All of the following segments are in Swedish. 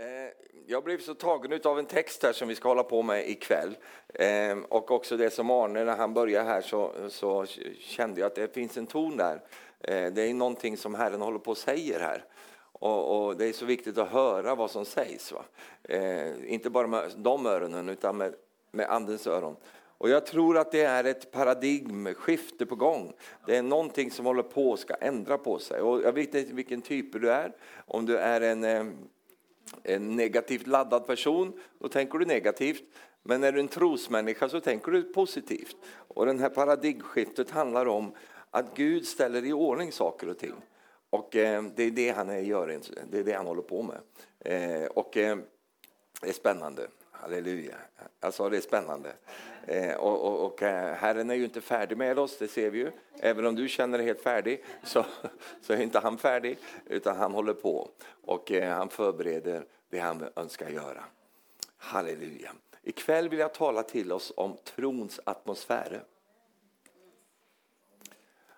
Eh, jag blev så tagen av en text här som vi ska hålla på med ikväll. Eh, och också det som Arne, när han började här så, så kände jag att det finns en ton där. Eh, det är någonting som Herren håller på och säger här. Och, och, det är så viktigt att höra vad som sägs. Va? inte bara med de öronen utan med, med andens öron. Och jag tror att det är ett paradigmskifte på gång. Det är någonting som håller på att ska ändra på sig. Och jag vet inte vilken typ du är. Om du är en en negativt laddad person, då tänker du negativt. Men är du en trosmänniska så tänker du positivt. Och det här paradigmskiftet handlar om att Gud ställer i ordning saker och ting. Och eh, det är det han gör, det är det han håller på med. Eh, och eh, det är spännande. Halleluja. Alltså det är spännande. Eh, och, och, och, eh, Herren är ju inte färdig med oss, det ser vi ju. Även om du känner dig helt färdig så, så är inte han färdig, utan han håller på. Och eh, han förbereder det han önskar göra. Halleluja. Ikväll vill jag tala till oss om trons atmosfär.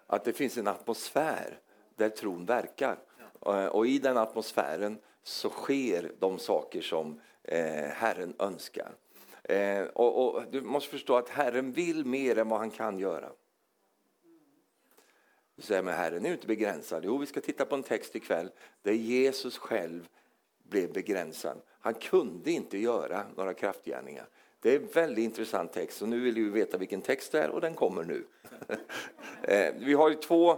Att det finns en atmosfär där tron verkar. Eh, och i den atmosfären så sker de saker som eh, Herren önskar. Eh, och, och, du måste förstå att Herren vill mer än vad han kan göra. Du säger, men Herren är inte begränsad. Jo, vi ska titta på en text ikväll där Jesus själv blev begränsad. Han kunde inte göra några kraftgärningar. Det är en väldigt intressant text och nu vill vi veta vilken text det är och den kommer nu. Eh, vi har två,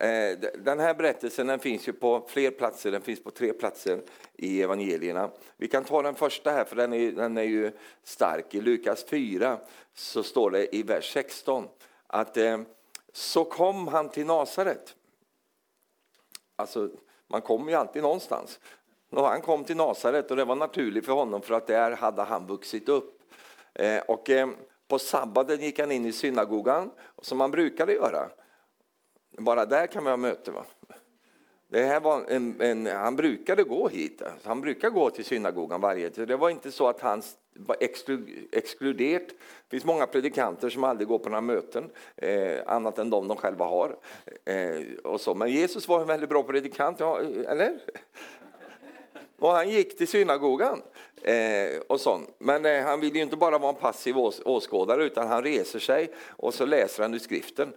eh, den här berättelsen den finns ju på fler platser, den finns på tre platser i evangelierna. Vi kan ta den första här för den är, den är ju stark. I Lukas 4 så står det i vers 16 att eh, så kom han till Nasaret. Alltså, man kommer ju alltid någonstans. Och han kom till Nasaret och det var naturligt för honom för att där hade han vuxit upp. Eh, och eh, på sabbaten gick han in i synagogan som han brukade göra. Bara där kan man ha möte. Va? Det här var en, en, han brukade gå hit, eh. han brukar gå till synagogan varje tid. Det var inte så att han var exkluderat. Det finns många predikanter som aldrig går på några möten, eh, annat än de de själva har. Eh, och så. Men Jesus var en väldigt bra predikant, ja, eller? Och han gick till synagogan. Eh, och sånt. Men eh, han vill ju inte bara vara en passiv ås åskådare utan han reser sig och så läser han ur skriften.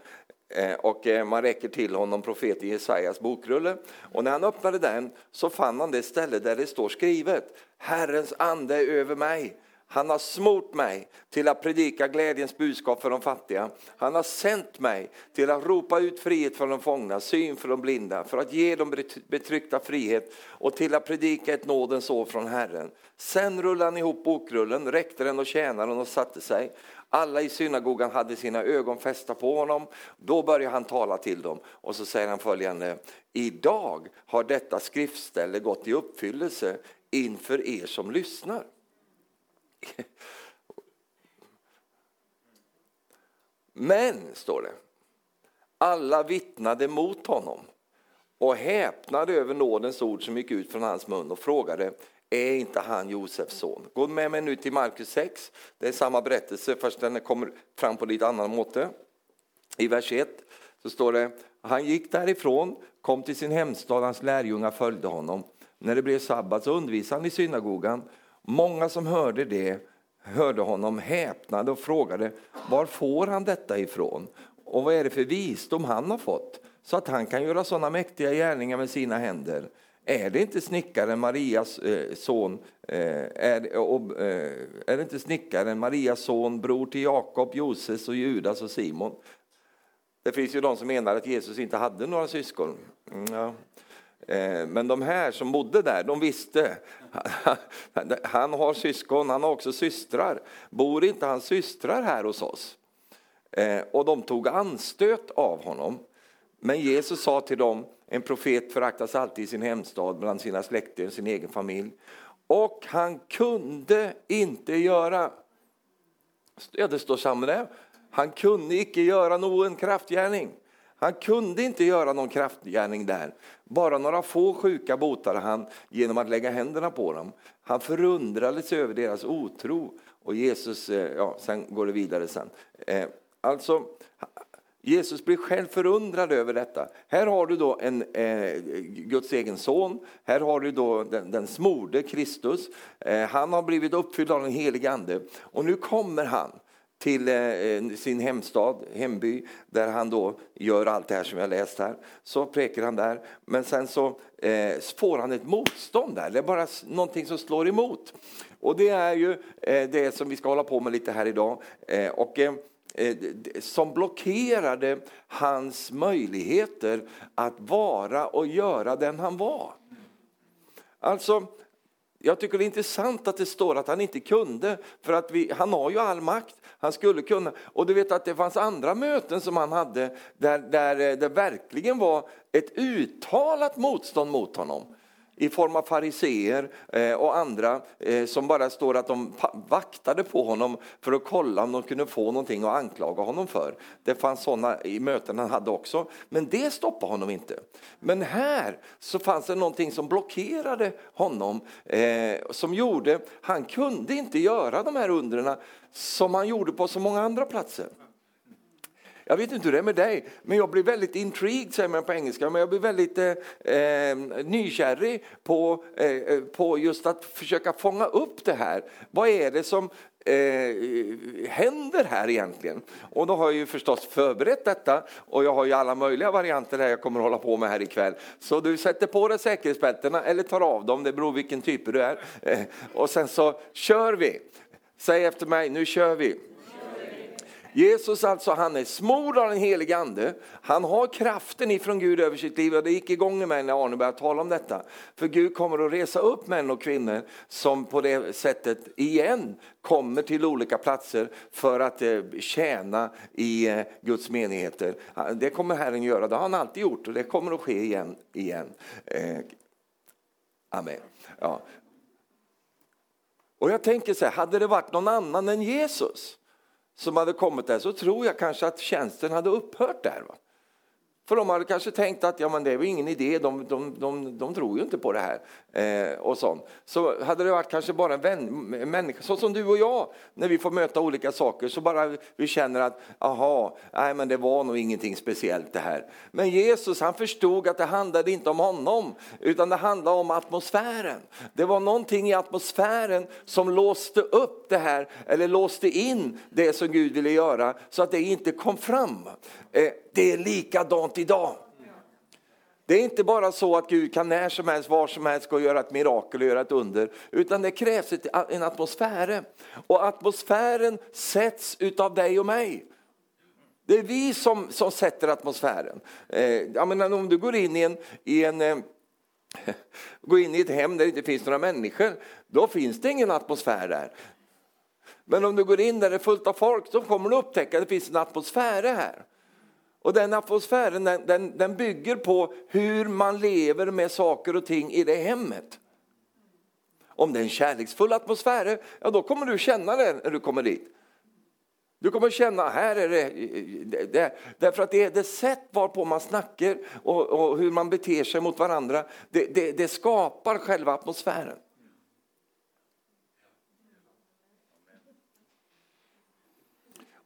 Eh, och eh, man räcker till honom profeten Jesajas bokrulle. Och när han öppnade den så fann han det ställe där det står skrivet Herrens ande är över mig han har smort mig till att predika glädjens budskap för de fattiga. Han har sänt mig till att ropa ut frihet för de fångna, syn för de blinda, för att ge de betryckta frihet och till att predika ett nådens år från Herren. Sen rullade han ihop bokrullen, räckte den och tjänaren och satte sig. Alla i synagogan hade sina ögon fästa på honom. Då började han tala till dem och så säger han följande. Idag har detta skriftställe gått i uppfyllelse inför er som lyssnar. Men, står det, alla vittnade mot honom och häpnade över nådens ord som gick ut från hans mun och frågade är inte han Josefs son? Gå med mig nu till Markus 6. Det är samma berättelse fast den kommer fram på lite annan måte. I vers 1 så står det han gick därifrån, kom till sin hemstad, hans lärjungar följde honom. När det blev sabbat så undervisade han i synagogan Många som hörde det hörde honom häpnade och frågade var får han detta ifrån och vad är det för visdom han har fått så att han kan göra sådana mäktiga gärningar med sina händer. Är det inte snickaren Marias eh, son, eh, är, och, eh, är det inte snickaren Marias son, bror till Jakob, Joses och Judas och Simon? Det finns ju de som menar att Jesus inte hade några syskon. Mm, ja. Eh, men de här som bodde där, de visste. Han har syskon, han har också systrar. Bor inte hans systrar här hos oss? Eh, och de tog anstöt av honom. Men Jesus sa till dem, en profet föraktas alltid i sin hemstad, bland sina släkter, sin egen familj. Och han kunde inte göra, ja det står samma där, han kunde icke göra någon kraftgärning. Han kunde inte göra någon kraftgärning där. Bara några få sjuka botade han genom att lägga händerna på dem. Han förundrades över deras otro. Och Jesus, eh, ja, sen går det vidare sen. Eh, alltså, Jesus blir själv förundrad över detta. Här har du då en, eh, Guds egen son, här har du då den, den smorde Kristus. Eh, han har blivit uppfylld av den helige Ande och nu kommer han till eh, eh, sin hemstad, hemby, där han då gör allt det här som jag läst här. Så präker han där, men sen så eh, får han ett motstånd där, det är bara någonting som slår emot. Och det är ju det som vi ska hålla på med lite här idag. Och, som blockerade hans möjligheter att vara och göra den han var. Alltså, jag tycker det är intressant att det står att han inte kunde, för att vi, han har ju all makt. Han skulle kunna. Och du vet att det fanns andra möten som han hade där, där det verkligen var ett uttalat motstånd mot honom i form av fariseer eh, och andra eh, som bara står att de vaktade på honom för att kolla om de kunde få någonting att anklaga honom för. Det fanns sådana i möten han hade också, men det stoppade honom inte. Men här så fanns det någonting som blockerade honom, eh, som gjorde, han kunde inte göra de här undren som han gjorde på så många andra platser. Jag vet inte hur det är med dig, men jag blir väldigt intrigued, säger man på engelska, men jag blir väldigt eh, eh nykärrig på, eh, eh, på just att försöka fånga upp det här. Vad är det som eh, händer här egentligen? Och då har jag ju förstås förberett detta och jag har ju alla möjliga varianter här jag kommer att hålla på med här ikväll. Så du sätter på dig säkerhetsbältena eller tar av dem, det beror vilken typ du är. Eh, och sen så kör vi. Säg efter mig, nu kör vi. Jesus alltså, han är smord av den helige ande. Han har kraften ifrån Gud över sitt liv och det gick igång i mig när Arne började tala om detta. För Gud kommer att resa upp män och kvinnor som på det sättet igen kommer till olika platser för att eh, tjäna i eh, Guds menigheter. Det kommer Herren göra, det har han alltid gjort och det kommer att ske igen. igen. Eh, amen. Ja. Och jag tänker så här, hade det varit någon annan än Jesus som hade kommit där så tror jag kanske att tjänsten hade upphört där. Va? För de hade kanske tänkt att ja, men det är ingen idé, de, de, de, de tror ju inte på det här. Eh, och sånt. Så hade det varit kanske bara en, vän, en människa, så som du och jag, när vi får möta olika saker, så bara vi känner att aha, nej men det var nog ingenting speciellt det här. Men Jesus han förstod att det handlade inte om honom, utan det handlade om atmosfären. Det var någonting i atmosfären som låste upp det här, eller låste in det som Gud ville göra, så att det inte kom fram. Eh, det är likadant idag. Det är inte bara så att Gud kan när som helst, var som helst, gå och göra ett mirakel och göra ett under. Utan det krävs en atmosfär. Och atmosfären sätts utav dig och mig. Det är vi som, som sätter atmosfären. Eh, jag menar, om du går in i, en, i en eh, går in i ett hem där det inte finns några människor, då finns det ingen atmosfär där. Men om du går in där det är fullt av folk, då kommer du upptäcka att det finns en atmosfär här. Och den atmosfären den, den, den, bygger på hur man lever med saker och ting i det hemmet. Om det är en kärleksfull atmosfär, ja då kommer du känna det när du kommer dit. Du kommer känna, här är det, det, det därför att det är det sätt varpå man snackar och, och hur man beter sig mot varandra, det, det skapar själva atmosfären.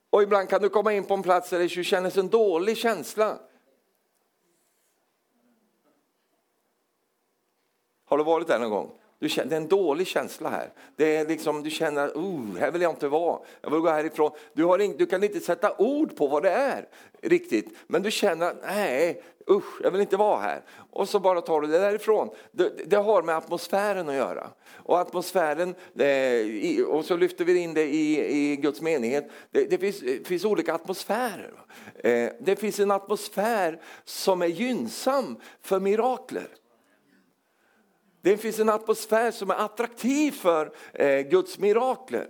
Och ibland kan du komma in på en plats där det känns en dålig känsla. Har du varit där någon gång? Du känner, det är en dålig känsla här. Det är liksom, du känner, oh, här vill jag inte vara. Jag vill gå härifrån. Du, har in, du kan inte sätta ord på vad det är riktigt. Men du känner, nej, usch, jag vill inte vara här. Och så bara tar du det därifrån. Det, det har med atmosfären att göra. Och atmosfären, eh, och så lyfter vi in det i, i Guds menighet. Det, det finns, eh, finns olika atmosfärer. Eh, det finns en atmosfär som är gynnsam för mirakler. Det finns en atmosfär som är attraktiv för eh, Guds mirakler.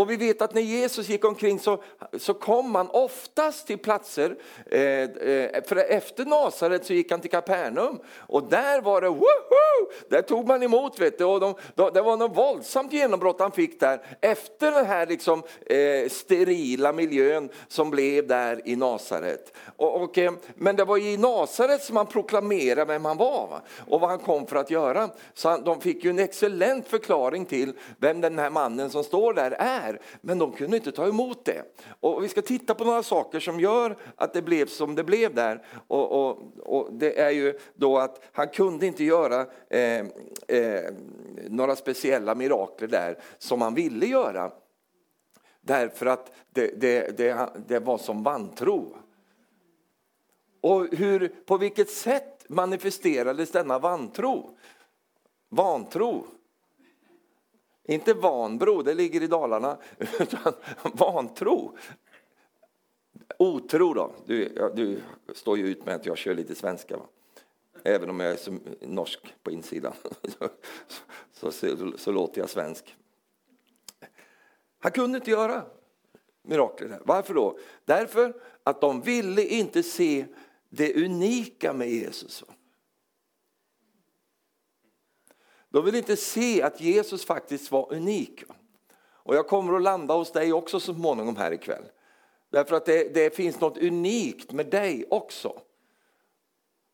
Och vi vet att när Jesus gick omkring så, så kom han oftast till platser, eh, eh, för efter Nasaret så gick han till Kapernaum och där var det woho! Där tog man emot vet du, och de, de, det var något våldsamt genombrott han fick där efter den här liksom, eh, sterila miljön som blev där i Nasaret. Och, och eh, men det var i Nasaret som han proklamerade vem han var va? och vad han kom för att göra. Så han, de fick ju en excellent förklaring till vem den här mannen som står där är där, men de kunde inte ta emot det. Och vi ska titta på några saker som gör att det blev som det blev där. Och, och, och det är ju då att han kunde inte göra eh, eh, några speciella mirakler där som han ville göra. Därför att det, det, det, det var som vantro. Och hur, på vilket sätt manifesterades denna vantro? Vantro. Inte vanbro, det ligger i Dalarna, utan vantro. Otro då. Du, du står ju ut med att jag kör lite svenska. Va? Även om jag är som norsk på insidan så, så, så, låter jag svensk. Han kunde inte göra mirakler. Varför då? Därför att de ville inte se det unika med Jesus. De vill inte se att Jesus faktiskt var unik. Och jag kommer att landa hos dig också så småningom här ikväll. Därför att det, det finns något unikt med dig också.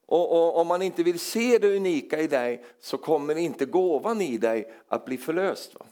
Och, och, om man inte vill se det unika i dig så kommer inte gåvan i dig att bli förlöst. Va?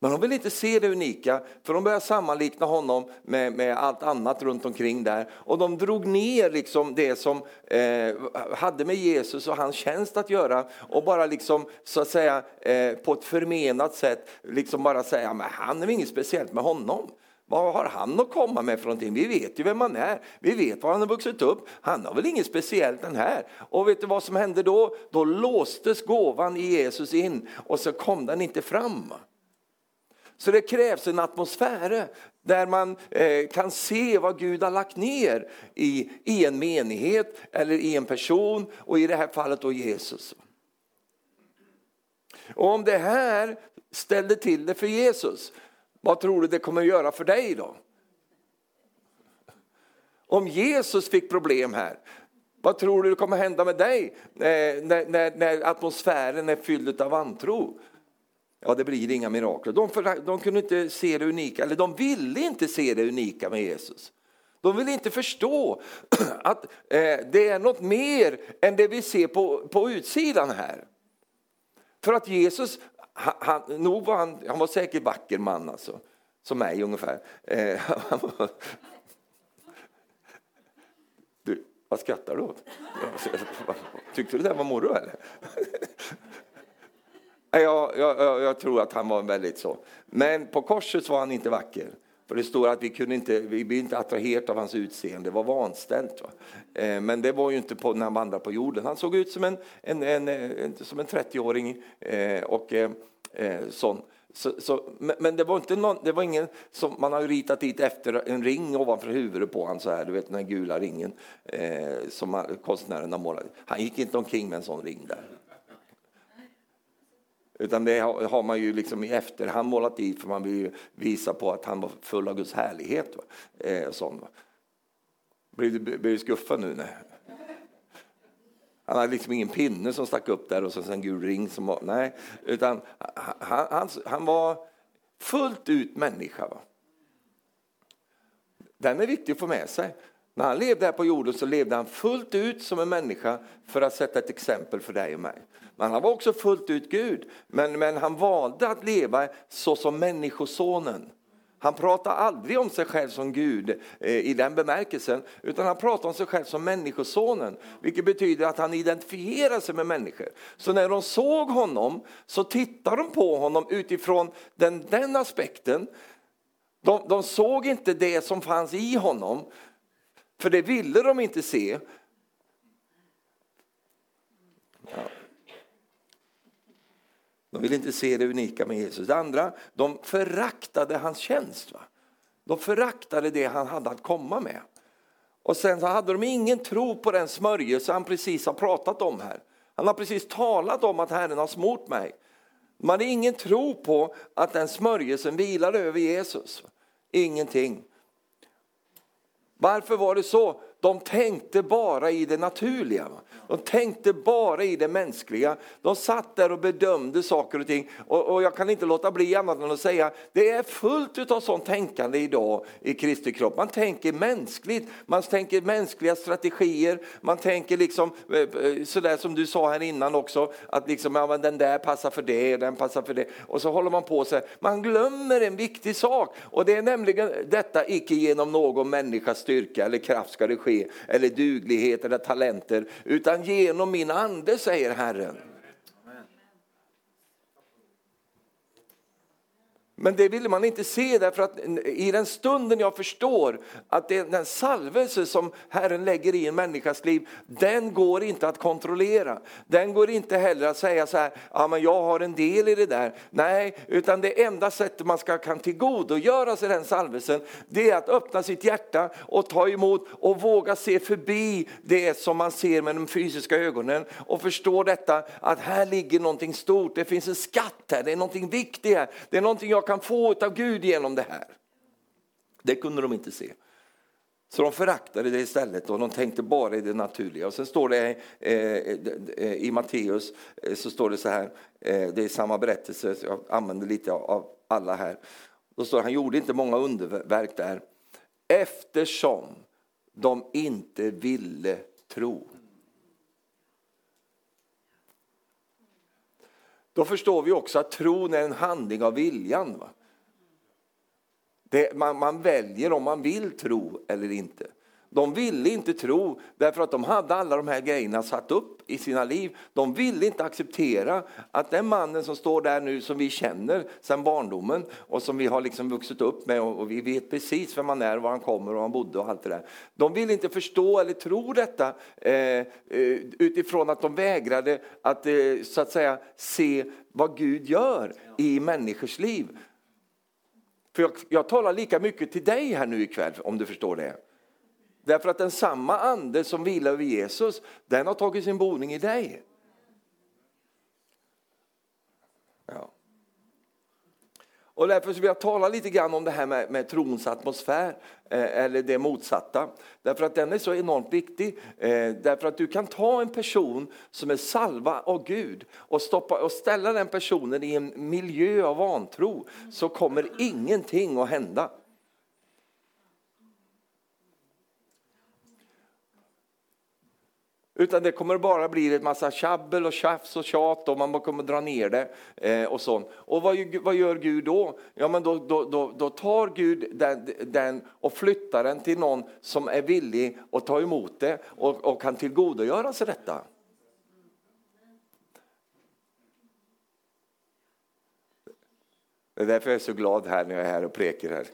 Men de vill inte se det unika, för de börjar sammanlikna honom med, med allt annat runt omkring där. Och de drog ner liksom det som eh, hade med Jesus och hans tjänst att göra och bara liksom, så att säga, eh, på ett förmenat sätt liksom bara säga, men han är inget speciellt med honom. Vad har han att komma med för någonting? Vi vet ju vem han är. Vi vet var han har vuxit upp. Han har väl inget speciellt den här. Och vet du vad som hände då? Då låstes gåvan i Jesus in och så kom den inte fram. Så det krävs en atmosfär där man eh, kan se vad Gud har lagt ner i, i en menighet eller i en person och i det här fallet då Jesus. Och om det här ställde till det för Jesus, vad tror du det kommer att göra för dig då? Om Jesus fick problem här, vad tror du kommer hända med dig eh, när, när, när atmosfären är fylld av antro? Ja, det blir inga mirakler. De, för, de kunde inte se det unika, eller de ville inte se det unika med Jesus. De vill inte förstå att eh, det är något mer än det vi ser på, på utsidan här. För att Jesus, han, han, nog var han, han var säkert vacker man alltså, som mig ungefär. Eh, du, vad skrattar du åt? Tyckte du det var morro eller? Jag, jag, jag, tror att han var väldigt så. Men på korset var han inte vacker. För det står att vi kunde inte, vi blev inte attraherade av hans utseende, det var vanställt. Va? Eh, men det var ju inte på, när han vandrade på jorden. Han såg ut som en, en, en, en som en 30-åring eh, och eh, eh, sån. Så, så, men det var, inte någon, det var ingen som man har ritat dit efter en ring ovanför huvudet på honom så här, du vet den här gula ringen eh, som konstnären har målat. Han gick inte omkring med en sån ring där. Utan det har man ju liksom i efterhand målat dit för man vill visa på att han var full av Guds härlighet. Va? Eh, sån, va? Blir, du, blir du skuffad nu? Nej. Han hade liksom ingen pinne som stack upp där och så en gul ring som var, nej, utan han, han, han var fullt ut människa. Va? Den är viktig att få med sig. När han levde här på jorden så levde han fullt ut som en människa för att sätta ett exempel för dig och mig. Men han var också fullt ut Gud, men, men han valde att leva så som människosonen. Han pratar aldrig om sig själv som Gud eh, i den bemärkelsen, utan han pratar om sig själv som människosonen, vilket betyder att han identifierar sig med människor. Så när de såg honom så tittade de på honom utifrån den, den aspekten. De, de såg inte det som fanns i honom, för det ville de inte se. Ja. De ville inte se det unika med Jesus. Det andra, de föraktade hans tjänst. Va? De föraktade det han hade att komma med. Och sen så hade de ingen tro på den smörjelse han precis har pratat om här. Han har precis talat om att Herren har smort mig. De hade ingen tro på att den smörjelsen vilade över Jesus. Ingenting. Varför var det så? de tänkte bara i det naturliga. De tänkte bara i det mänskliga. De satt där och bedömde saker och ting. Och, och jag kan inte låta bli annat än att säga, det är fullt av sånt tänkande idag i Kristi kropp. Man tänker mänskligt, man tänker mänskliga strategier, man tänker liksom eh, eh, sådär som du sa här innan också, att liksom, ja, men den där passar för det, den passar för det. Och så håller man på sig. Man glömmer en viktig sak och det är nämligen detta, icke genom någon människas styrka eller kraft ska det ske, eller duglighet eller talenter, utan genom min ande, säger Herren. Men det ville man inte se därför att i den stunden jag förstår att den salvelse som Herren lägger i en människas liv, den går inte att kontrollera. Den går inte heller att säga så här, ja men jag har en del i det där. Nej, utan det enda sättet man ska, kan tillgodogöra sig den salvelsen, det är att öppna sitt hjärta och ta emot och våga se förbi det som man ser med de fysiska ögonen och förstå detta att här ligger någonting stort, det finns en skatt här, det är någonting viktigt här, det är någonting jag kan få av Gud genom det här. Det kunde de inte se. Så de föraktade det istället och de tänkte bara i det naturliga. Och sen står det eh, eh i Matteus, eh, så står det så här, eh, det är samma berättelse, så jag använder lite av alla här. Då står det, han gjorde inte många underverk där, eftersom de inte ville tro. Då förstår vi också att tron är en handling av viljan. Va? Det, man, man väljer om man vill tro eller inte. De ville inte tro därför att de hade alla de här grejerna satt upp i sina liv. De ville inte acceptera att den mannen som står där nu som vi känner sedan barndomen och som vi har liksom vuxit upp med och vi vet precis vem han är, var han kommer och var han bodde och allt det där. De ville inte förstå eller tro detta eh, eh, utifrån att de vägrade att eh, så att säga se vad Gud gör i människors liv. För jag, jag talar lika mycket till dig här nu ikväll om du förstår det. Därför att den samma ande som vilar över Jesus, den har tagit sin boning i dig. Ja. Och därför vill jag tala lite grann om det här med, med trons atmosfär, eh, eller det motsatta. Därför att den är så enormt viktig. Eh, därför att du kan ta en person som är salva av Gud och, stoppa, och ställa den personen i en miljö av vantro, så kommer ingenting att hända. Utan det kommer bara bli ett massa tjabbel och tjafs och tjat och man kommer dra ner det. Eh, och sånt. Och vad, vad gör Gud då? Ja, men då, då, då, då tar Gud den, den, och flyttar den till någon som är villig att ta emot det och, och kan tillgodogöra sig detta. Det är därför jag är så glad här när jag är här och prekar här.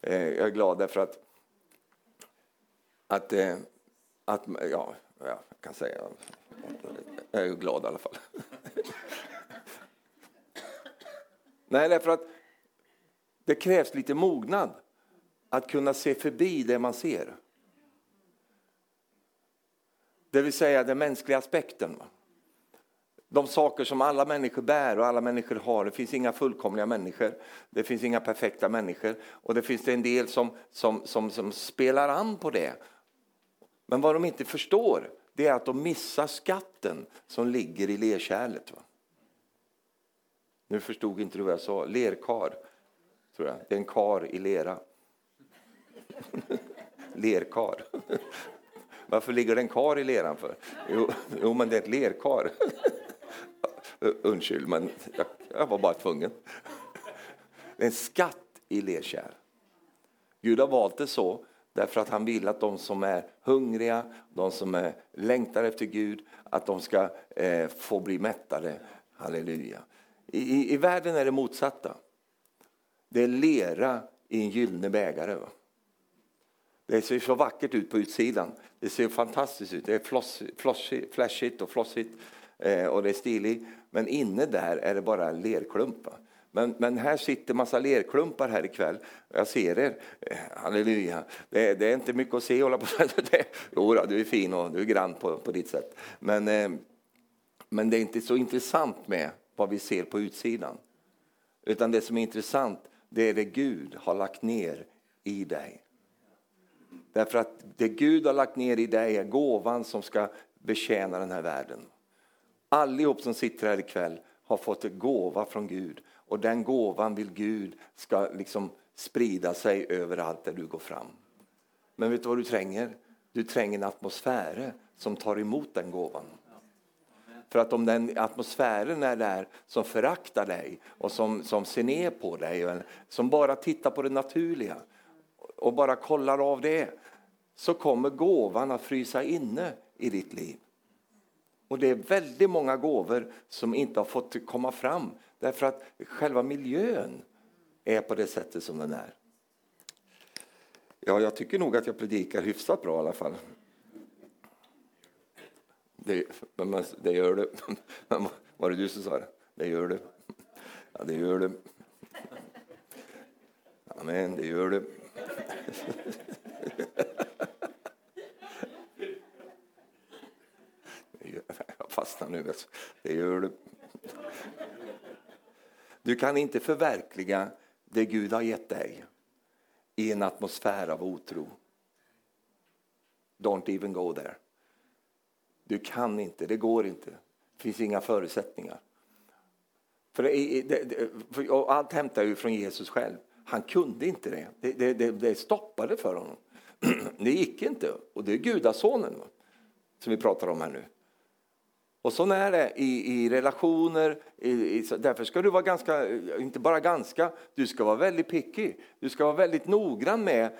Eh, jag är glad därför att, att, eh, att ja, jag kan säga, jag är glad i alla fall. Nej, därför att det krävs lite mognad att kunna se förbi det man ser. Det vill säga den mänskliga aspekten. De saker som alla människor bär och alla människor har. Det finns inga fullkomliga människor. Det finns inga perfekta människor. Och det finns en del som, som, som, som spelar an på det men vad de inte förstår det är att de missar skatten som ligger i lerkärlet. Va? Nu förstod inte du vad jag sa. Lerkar, tror jag. Det är en kar i lera. lerkar. Varför ligger det en kar i leran för? Jo, jo men det är ett lerkar. Undskyld, men jag, jag var bara tvungen. Det är en skatt i lerkärl. Gud har valt det så Därför att han vill att de som är hungriga, de som är längtar efter Gud, att de ska eh, få bli mättade. Halleluja. I, i, I världen är det motsatta. Det är lera i en gyllene bägare. Va? Det ser så vackert ut på utsidan. Det ser fantastiskt ut. Det är floss, flashigt och flossigt eh, och det är stiligt. Men inne där är det bara lerklumpar. Men, men här sitter massa lerklumpar här ikväll. Jag ser er. Eh, halleluja. Det, det är inte mycket att se. Hålla på. Det, jo, du är fin och du är grann på, på ditt sätt. Men, eh, men det är inte så intressant med vad vi ser på utsidan. Utan det som är intressant, det är det Gud har lagt ner i dig. Därför att det Gud har lagt ner i dig är gåvan som ska betjäna den här världen. Allihop som sitter här ikväll har fått en gåva från Gud och den gåvan vill Gud ska liksom sprida sig överallt där du går fram. Men vet du vad du tränger? Du tränger en atmosfär som tar emot den gåvan. För att om den atmosfären är där som föraktar dig och som, som ser ner på dig, som bara tittar på det naturliga och bara kollar av det, så kommer gåvan att frysa inne i ditt liv. Och det är väldigt många gåvor som inte har fått komma fram därför att själva miljön är på det sättet som den är. Ja, jag tycker nog att jag predikar hyfsat bra i alla fall. Det, men, det gör du. Var det du som sa det? Det gör du. Ja, det gör du. Amen, det gör du. Jag fastnar nu. Det gör du. Du kan inte förverkliga det Gud har gett dig i en atmosfär av otro. Don't even go there. Du kan inte, det går inte. Det finns inga förutsättningar. För, det, det, för allt hämtar ju från Jesus själv. Han kunde inte det. Det, det, det stoppade för honom. Det gick inte. Och det är gudasonen som vi pratar om här nu. Och så är det i, i relationer. I, i, därför ska du vara ganska, inte bara ganska, du ska vara väldigt picky. Du ska vara väldigt noggrann med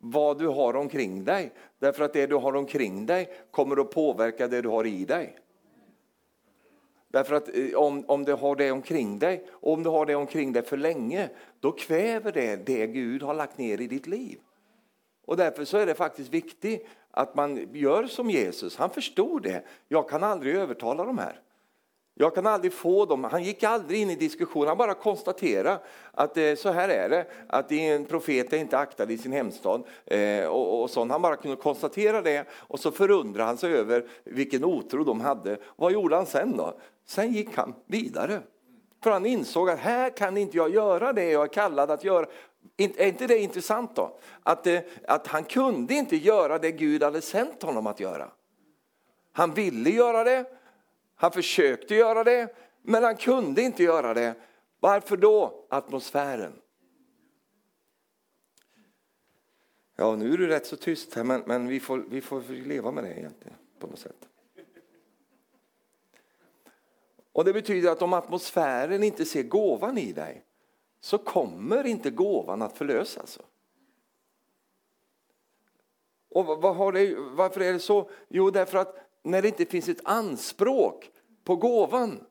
vad du har omkring dig. Därför att det du har omkring dig kommer att påverka det du har i dig. Därför att eh, om, om du har det omkring dig, och om du har det omkring dig för länge, då kväver det det Gud har lagt ner i ditt liv. Och därför så är det faktiskt viktigt att man gör som Jesus. Han förstod det. Jag kan aldrig övertala de här. Jag kan aldrig få dem. Han gick aldrig in i diskussion, han bara konstaterade att eh, så här är det, att en profet är inte aktad i sin hemstad. Eh, och, och sånt. Han bara kunde konstatera det och så förundrade han sig över vilken otro de hade. Vad gjorde han sen då? Sen gick han vidare. För han insåg att här kan inte jag göra det jag är kallad att göra. Är inte det intressant då? Att, eh, att han kunde inte göra det Gud hade sänt honom att göra. Han ville göra det, han försökte göra det, men han kunde inte göra det. Varför då? Atmosfären. Ja, nu är det rätt så tyst här, men, men vi, får, vi får leva med det egentligen på något sätt. Och Det betyder att om atmosfären inte ser gåvan i dig så kommer inte gåvan att förlösas. Alltså. Och vad har det, varför är det så? Jo, därför att när det inte finns ett anspråk på gåvan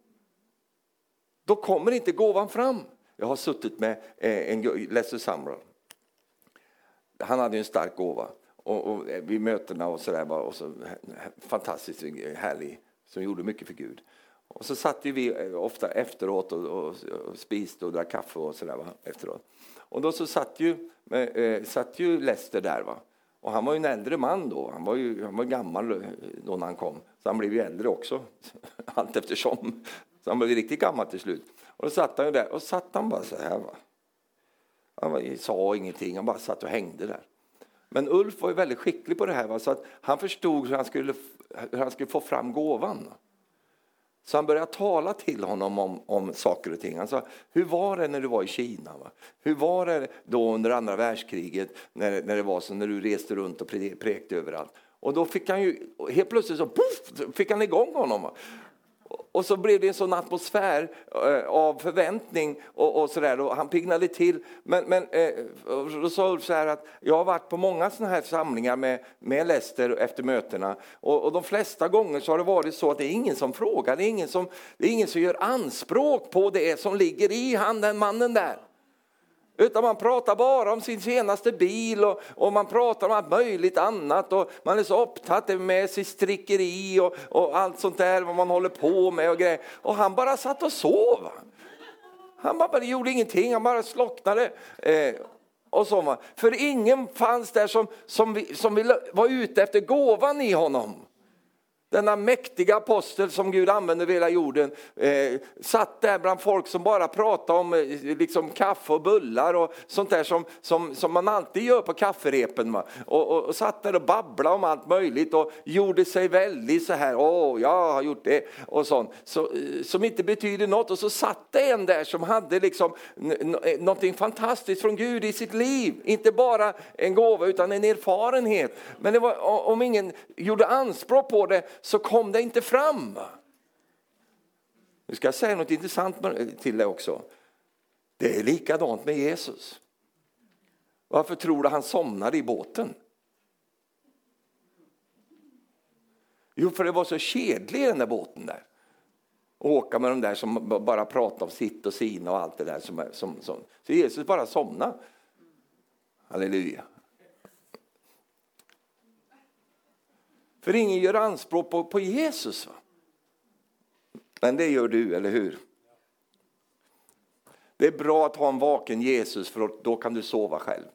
då kommer inte gåvan fram. Jag har suttit med eh, en Lester Sumrall. Han hade en stark gåva. Och, och eh, vid mötena och så där var också fantastiskt eh, härlig, som gjorde mycket för Gud. Och så satt vi eh, ofta efteråt och, och, och spiste och drack kaffe och sådär efteråt. Och då så satt ju, eh, eh, satt ju Lester där va. Och han var ju en äldre man då, han var ju han var gammal eh, då när han kom. Så han blev ju äldre också, allt eftersom. Så han blev riktigt gammal till slut. Och då satt han ju där och satt han bara så här va. Han var, sa ingenting, han bara satt och hängde där. Men Ulf var ju väldigt skicklig på det här va? så att han förstod hur han skulle, hur han skulle få fram gåvan. Så han började tala till honom om, om saker och ting. Han sa, hur var det när du var i Kina? Va? Hur var det då under andra världskriget när, när det var så när du reste runt och prekte överallt? Och då fick han ju, helt plötsligt så puff, fick han igång honom. Och så blev det en sån atmosfär eh, av förväntning och, och sådär. Och han piggnade till. Men, men eh, då sa Ulf så här att jag har varit på många sådana här samlingar med, med Lester efter mötena. Och, och, de flesta gånger så har det varit så att det är ingen som frågar. Det är ingen som, det är ingen som gör anspråk på det som ligger i han, den mannen där. Utan man pratar bara om sin senaste bil och, och, man pratar om allt möjligt annat och man är så upptatt med sitt strickeri och, och allt sånt där vad man håller på med och grejer. Och han bara satt och sov. Han bara gjorde ingenting, han bara slocknade. Eh, och så, För ingen fanns där som, som, som ville, var ute efter gåvan i honom denna mäktiga apostel som Gud använde över hela jorden, eh, satt där bland folk som bara pratade om eh, liksom kaffe och bullar och sånt där som, som, som man alltid gör på kafferepen. Och, och, och satt där och babblade om allt möjligt och gjorde sig väldigt så här, åh jag har gjort det och sånt, så, eh, som inte betyder något. Och så satt det en där som hade liksom eh, någonting fantastiskt från Gud i sitt liv, inte bara en gåva utan en erfarenhet. Men det var, om ingen gjorde anspråk på det så kom det inte fram. Nu ska jag säga något intressant till dig också. Det är likadant med Jesus. Varför tror du han somnade i båten? Jo, för det var så kedlig den där båten där. Och åka med de där som bara pratar om sitt och sina och allt det där. Som, som, som. Så Jesus bara somnade. Halleluja. För ingen gör anspråk på, på Jesus. Va? Men det gör du, eller hur? Det är bra att ha en vaken Jesus för då kan du sova själv.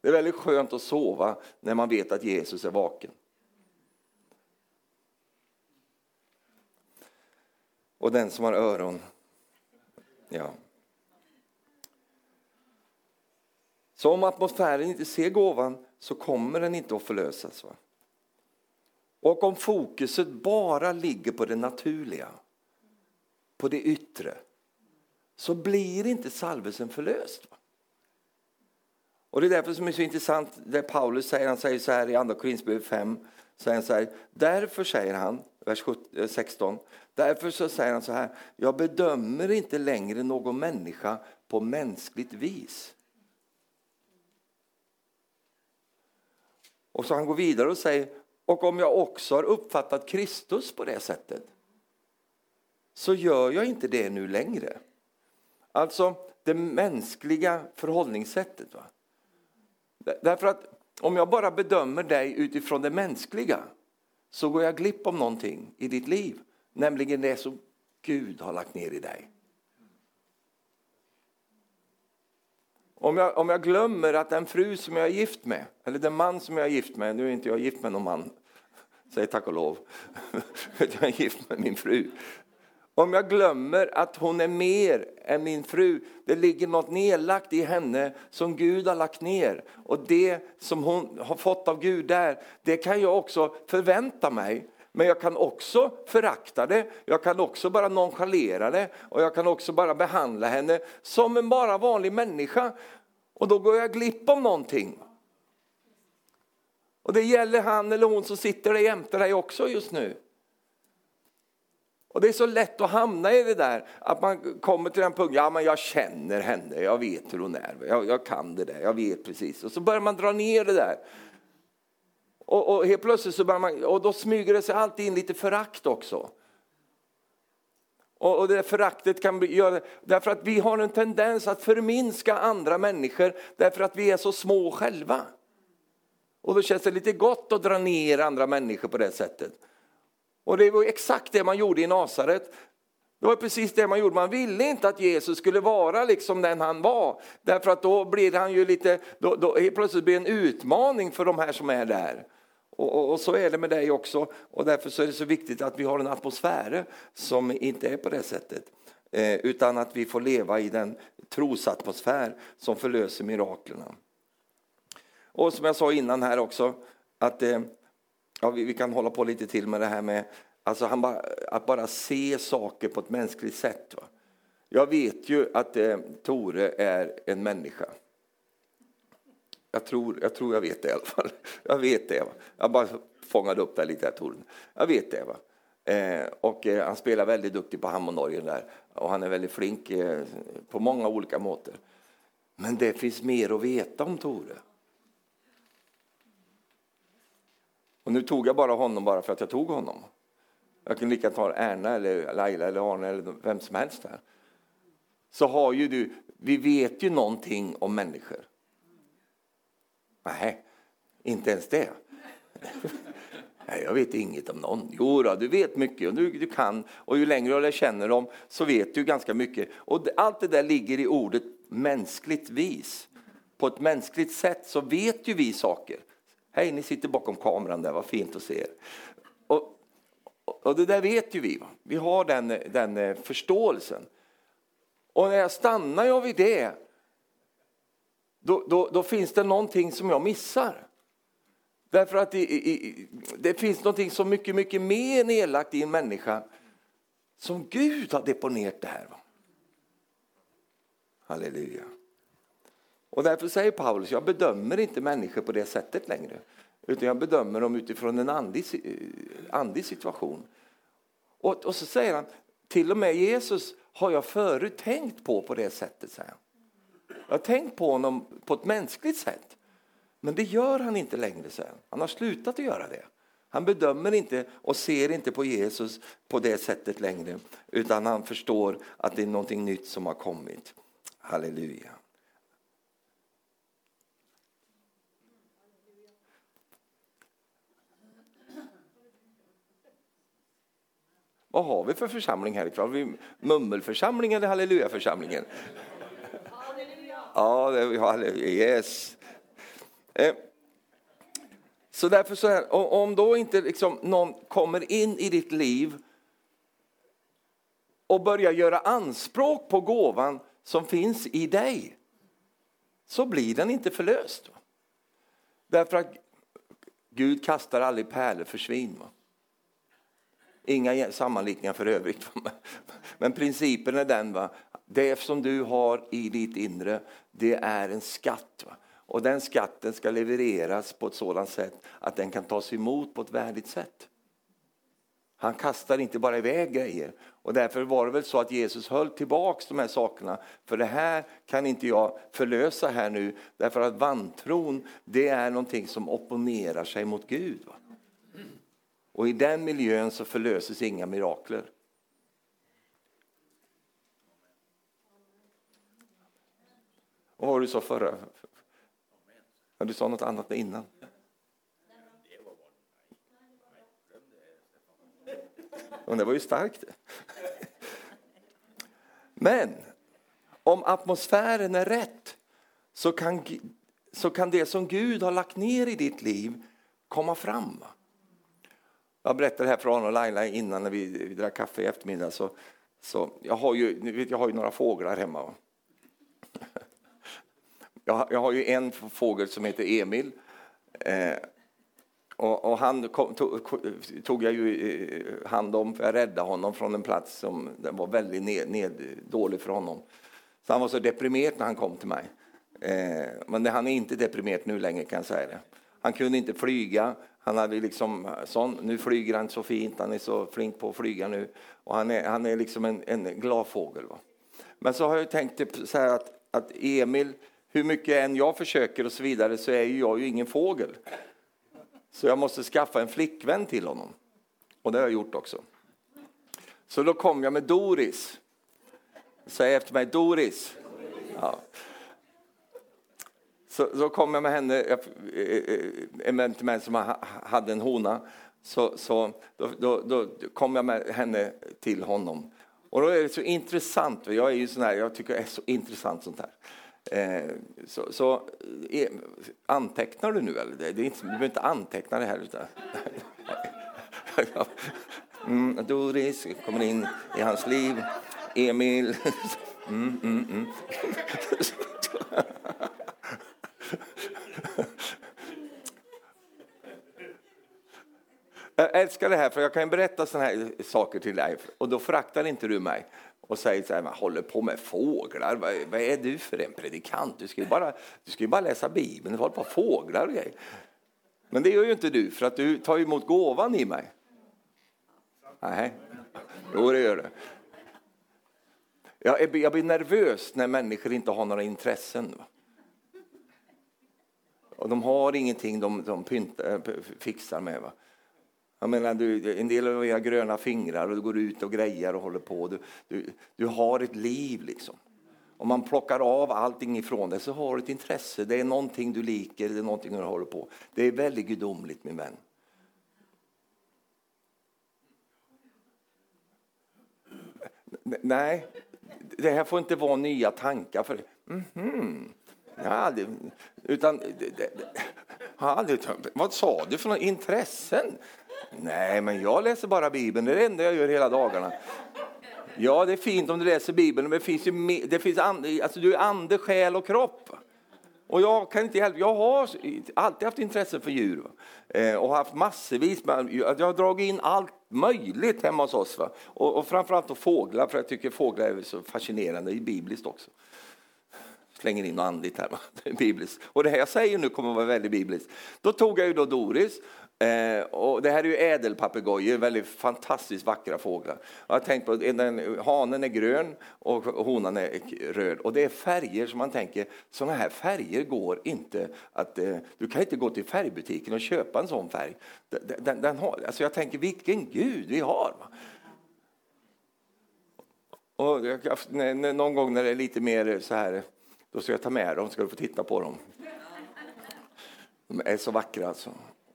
Det är väldigt skönt att sova när man vet att Jesus är vaken. Och den som har öron, ja. Så om atmosfären inte ser gåvan så kommer den inte att förlösas. Va? Och om fokuset bara ligger på det naturliga, på det yttre, så blir inte salvelsen förlöst. Va? Och det är därför som det är så intressant det Paulus säger, han säger så här i andra Korinthierbrevet 5, säger han så här, därför säger han, vers 16, eh, därför så säger han så här, jag bedömer inte längre någon människa på mänskligt vis. Och så han går vidare och säger, och om jag också har uppfattat Kristus på det sättet så gör jag inte det nu längre. Alltså det mänskliga förhållningssättet. Va? Därför att om jag bara bedömer dig utifrån det mänskliga så går jag glipp om någonting i ditt liv, nämligen det som Gud har lagt ner i dig. Om jag, om jag glömmer att den fru som jag är gift med, eller den man som jag är gift med, nu är inte jag gift med någon man, säg tack och lov, jag är gift med min fru. Om jag glömmer att hon är mer än min fru, det ligger något nedlagt i henne som Gud har lagt ner. Och det som hon har fått av Gud där, det kan jag också förvänta mig. Men jag kan också förakta det, jag kan också bara nonchalera det och jag kan också bara behandla henne som en bara vanlig människa. Och då går jag glipp om någonting. Och det gäller han eller hon som sitter där jämte dig också just nu. Och det är så lätt att hamna i det där att man kommer till den punkten, ja men jag känner henne, jag vet hur hon är, jag, jag kan det där, jag vet precis. Och så börjar man dra ner det där. Och, och helt plötsligt så börjar man, och då smyger det sig alltid in lite förakt också. Och, och det föraktet kan göra, därför att vi har en tendens att förminska andra människor därför att vi är så små själva. Och då känns det lite gott att dra ner andra människor på det sättet. Och det var exakt det man gjorde i Nasaret. Det var precis det man gjorde. Man ville inte att Jesus skulle vara liksom den han var. Därför att då blir han ju lite, då, då plötsligt blir det en utmaning för de här som är där. Och, och, och, så är det med dig också. Och därför så är det så viktigt att vi har en atmosfär som inte är på det sättet. Eh, utan att vi får leva i den trosatmosfär som förlöser miraklerna. Och som jag sa innan här också, att eh, ja, vi, vi, kan hålla på lite till med det här med alltså han ba, att bara se saker på ett mänskligt sätt. Va? Jag vet ju att eh, Tore är en människa. Jag tror, jag tror jag vet det i alla fall. Jag vet det. Va? Jag bara fångade upp det lite Jag, tror. Jag vet det. Va? Eh, och eh, han spelar väldigt duktigt på Hammondorgeln. där. Och han är väldigt flink eh, på många olika måter. Men det finns mer att veta om Tore. Och nu tog jag bara honom bara för att jag tog honom. Jag kunde lika ta Erna eller Laila eller Arne eller vem som helst här. Så har ju du, vi vet ju någonting om människor. Nej, inte ens det. Nej, jag vet inget om någon. Jo då, du vet mycket och du, du kan. Och ju längre du känner dem så vet du ganska mycket. Och allt det där ligger i ordet mänskligt vis. På ett mänskligt sätt så vet ju vi saker. Hej, ni sitter bakom kameran där, vad fint att se er. Och, och det där vet ju vi. Va? Vi har den, den eh, förståelsen. Och när jag stannar jag vid det, då, då, då finns det någonting som jag missar. Därför att det, det finns någonting så mycket, mycket mer nedlagt i en människa som Gud har deponerat det här. Va? Halleluja. Och därför säger Paulus, jag bedömer inte människor på det sättet längre. Utan jag bedömer dem utifrån en andlig, andlig situation. Och, och så säger han, till och med Jesus har jag förut tänkt på på det sättet. Säger han. Jag har tänkt på honom på ett mänskligt sätt. Men det gör han inte längre sen. Han har slutat att göra det. Han bedömer inte och ser inte på Jesus på det sättet längre utan han förstår att det är något nytt som har kommit. Halleluja. Vad har vi för församling här ikväll? Har vi mummelförsamling eller hallelujaförsamlingen? Ja, det, halleluja. yes. Eh, så därför så här, om då inte liksom någon kommer in i ditt liv och börjar göra anspråk på gåvan som finns i dig, så blir den inte förlöst. Därför att Gud kastar aldrig pärlor för svin. Va? Inga sammanlikningar för övrigt. Men principen är den, va? Det som du har i ditt inre, det är en skatt. Va? Och den skatten ska levereras på ett sådant sätt att den kan tas emot på ett värdigt sätt. Han kastar inte bara iväg grejer. Och därför var det väl så att Jesus höll tillbaks de här sakerna. För det här kan inte jag förlösa här nu. Därför att vantron, det är någonting som opponerar sig mot Gud. Va? Och i den miljön så förlöses inga mirakler. Och vad var du sa förra? Ja, du sa något annat innan. Och det var ju starkt. Men om atmosfären är rätt så kan, så kan det som Gud har lagt ner i ditt liv komma fram. Jag berättade här för Arne och Laila innan när vi, vi drack kaffe i eftermiddag. Så, så jag, har ju, jag har ju några fåglar hemma. Jag, jag har ju en fågel som heter Emil. Eh, och, och, han kom, tog, tog, jag ju eh, hand om, för jag räddade honom från en plats som var väldigt ned, ned, dålig för honom. Så han var så deprimerad när han kom till mig. Eh, men han är inte deprimerad nu längre kan jag säga det. Han kunde inte flyga. Han hade liksom eh, sån, nu flyger han så fint, han är så flink på att flyga nu. Och han är, han är liksom en, en glad fågel. Va? Men så har jag tänkt typ så att, att Emil, hur mycket än jag försöker och så vidare så är ju jag ju ingen fågel. Så jag måste skaffa en flickvän till honom. Och det har jag gjort också. Så då kom jag med Doris. Säg efter mig, Doris. Ja. Så, så kom jag med henne, eh, eh, eh, en vän till mig som hade en hona. Så, så då, då, då, kom jag med henne till honom. Och då är det så intressant, jag är ju sån här, jag tycker det är så intressant sånt här. Eh, så, så eh, antecknar du nu eller? Det är inte, du behöver inte anteckna det här. Utan, mm, Doris kommer in i hans liv. Emil. Mm, mm, mm. Jag älskar det här, för jag kan berätta såna här saker till dig och då föraktar inte du mig och säger så här, man håller på med fåglar, vad, vad, är du för en predikant? Du ska ju bara, du ska bara läsa Bibeln, du håller på med fåglar och grejer. Men det gör ju inte du, för att du tar emot gåvan i mig. Nej, jo det gör du. Jag, jag blir nervös när människor inte har några intressen. Och de har ingenting de, de pyntar, fixar med. Va? Jag menar, du, en del av era gröna fingrar och du går ut och grejer och håller på. Du, du, du har ett liv liksom. Om man plockar av allting ifrån dig så har du ett intresse. Det är någonting du liker, det är någonting du håller på. Det är väldigt gudomligt min vän. Nej, det här får inte vara nya tankar. För, mm -hmm. ja, det, utan, det, det, har Aldrig, vad sa du för några intressen? Nej, men jag läser bara Bibeln, det är det enda jag gör hela dagarna. Ja, det är fint om du läser Bibeln, men det finns ju, det finns and, alltså du är ande, själ och kropp. Och jag kan inte hjälpa, jag har alltid haft intresse för djur eh, och haft massvis med, jag har dragit in allt möjligt hemma hos oss. Va? Och, och framförallt och fåglar, för jag tycker fåglar är så fascinerande, det bibliskt också. Slänger in något andligt här, va? bibliskt. Och det här jag säger nu kommer att vara väldigt bibliskt. Då tog jag ju då Doris Eh, och det här är ju ädelpapegojor, väldigt fantastiskt vackra fåglar. Jag har tänkt på den, hanen är grön och honan är röd. Och det är färger som man tänker, sådana här färger går inte att... Eh, du kan inte gå till färgbutiken och köpa en sån färg. Den, den, den har, alltså jag tänker, vilken Gud vi har! Va? Och jag, någon gång när det är lite mer så här, då ska jag ta med dem, ska du få titta på dem. De är så vackra alltså.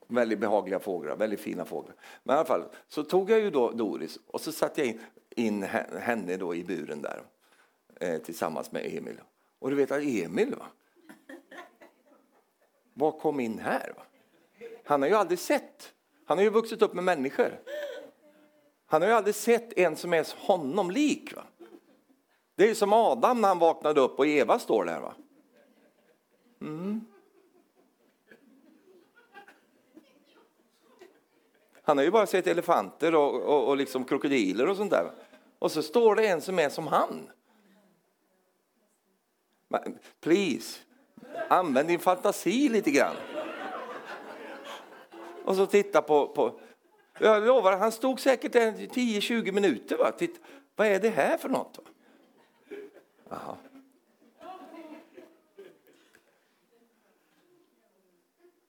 Väldigt behagliga fåglar, väldigt fina fåglar. Men i alla fall, så tog jag ju då Doris och så satte jag in, in henne då i buren där eh, tillsammans med Emil. Och du vet att Emil, va? vad kom in här? Va? Han har ju aldrig sett, han har ju vuxit upp med människor. Han har ju aldrig sett en som är honom lik. Va? Det är som Adam när han vaknade upp och Eva står där. Va? Mm. Han har ju bara sett elefanter och, och, och liksom krokodiler och sånt där. Och så står det en som är som han. Please, använd din fantasi lite grann. Och så titta på, på jag lovar, han stod säkert 10-20 minuter. Va? Titta, vad är det här för något? Va? Aha.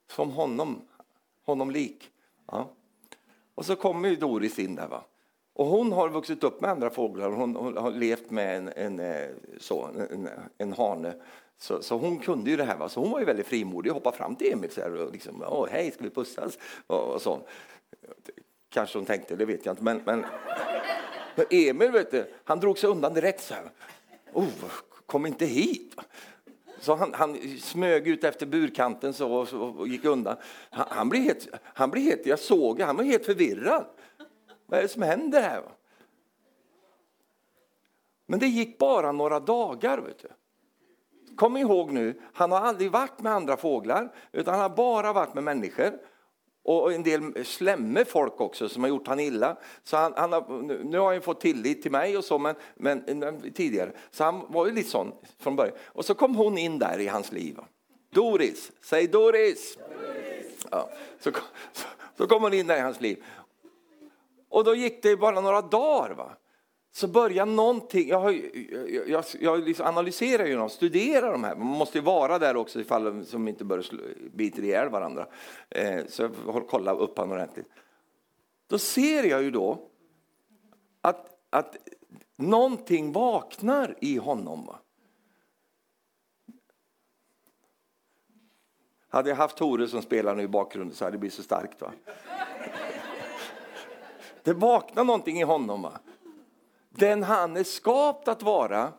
Som honom, honom lik. Ja. Och så kommer ju Doris in där. Va? Och hon har vuxit upp med andra fåglar. Hon, hon har levt med en, en, eh, så, en, en hane. Så, så, hon kunde ju det här. Va? Så hon var ju väldigt frimodig och hoppade fram till Emil så här, och liksom, Åh, hej, ska vi pussas? Och, och så. Kanske hon tänkte, det vet jag inte. Men, men, men Emil, vet du, han drog sig undan direkt så här. Oh, kom inte hit. Så han, han smög ut efter burkanten så och, så, och gick undan. Han, han, blev helt, han blev helt, jag såg han var helt förvirrad. Vad är det som händer här? Men det gick bara några dagar. Vet du. Kom ihåg nu, han har aldrig varit med andra fåglar, utan han har bara varit med människor och en del slemme folk också som har gjort han illa. Så han, han har, nu har han fått tillit till mig och så, men, men, men, tidigare. Så han var ju lite sån från början. Och så kom hon in där i hans liv. Doris, säg Doris! Doris. Ja, så, så, så kom hon in där i hans liv. Och då gick det bara några dagar. Va? Så börjar någonting, jag, har, jag, jag, jag liksom analyserar ju dem, studerar de här, man måste ju vara där också ifall de inte börjar bita ihjäl varandra. Eh, så jag får kolla upp honom ordentligt. Då ser jag ju då att, att någonting vaknar i honom. Va? Hade jag haft Tore som spelar nu i bakgrunden så hade det blivit så starkt. Va? Det vaknar någonting i honom. Va? Den han är skapt att vara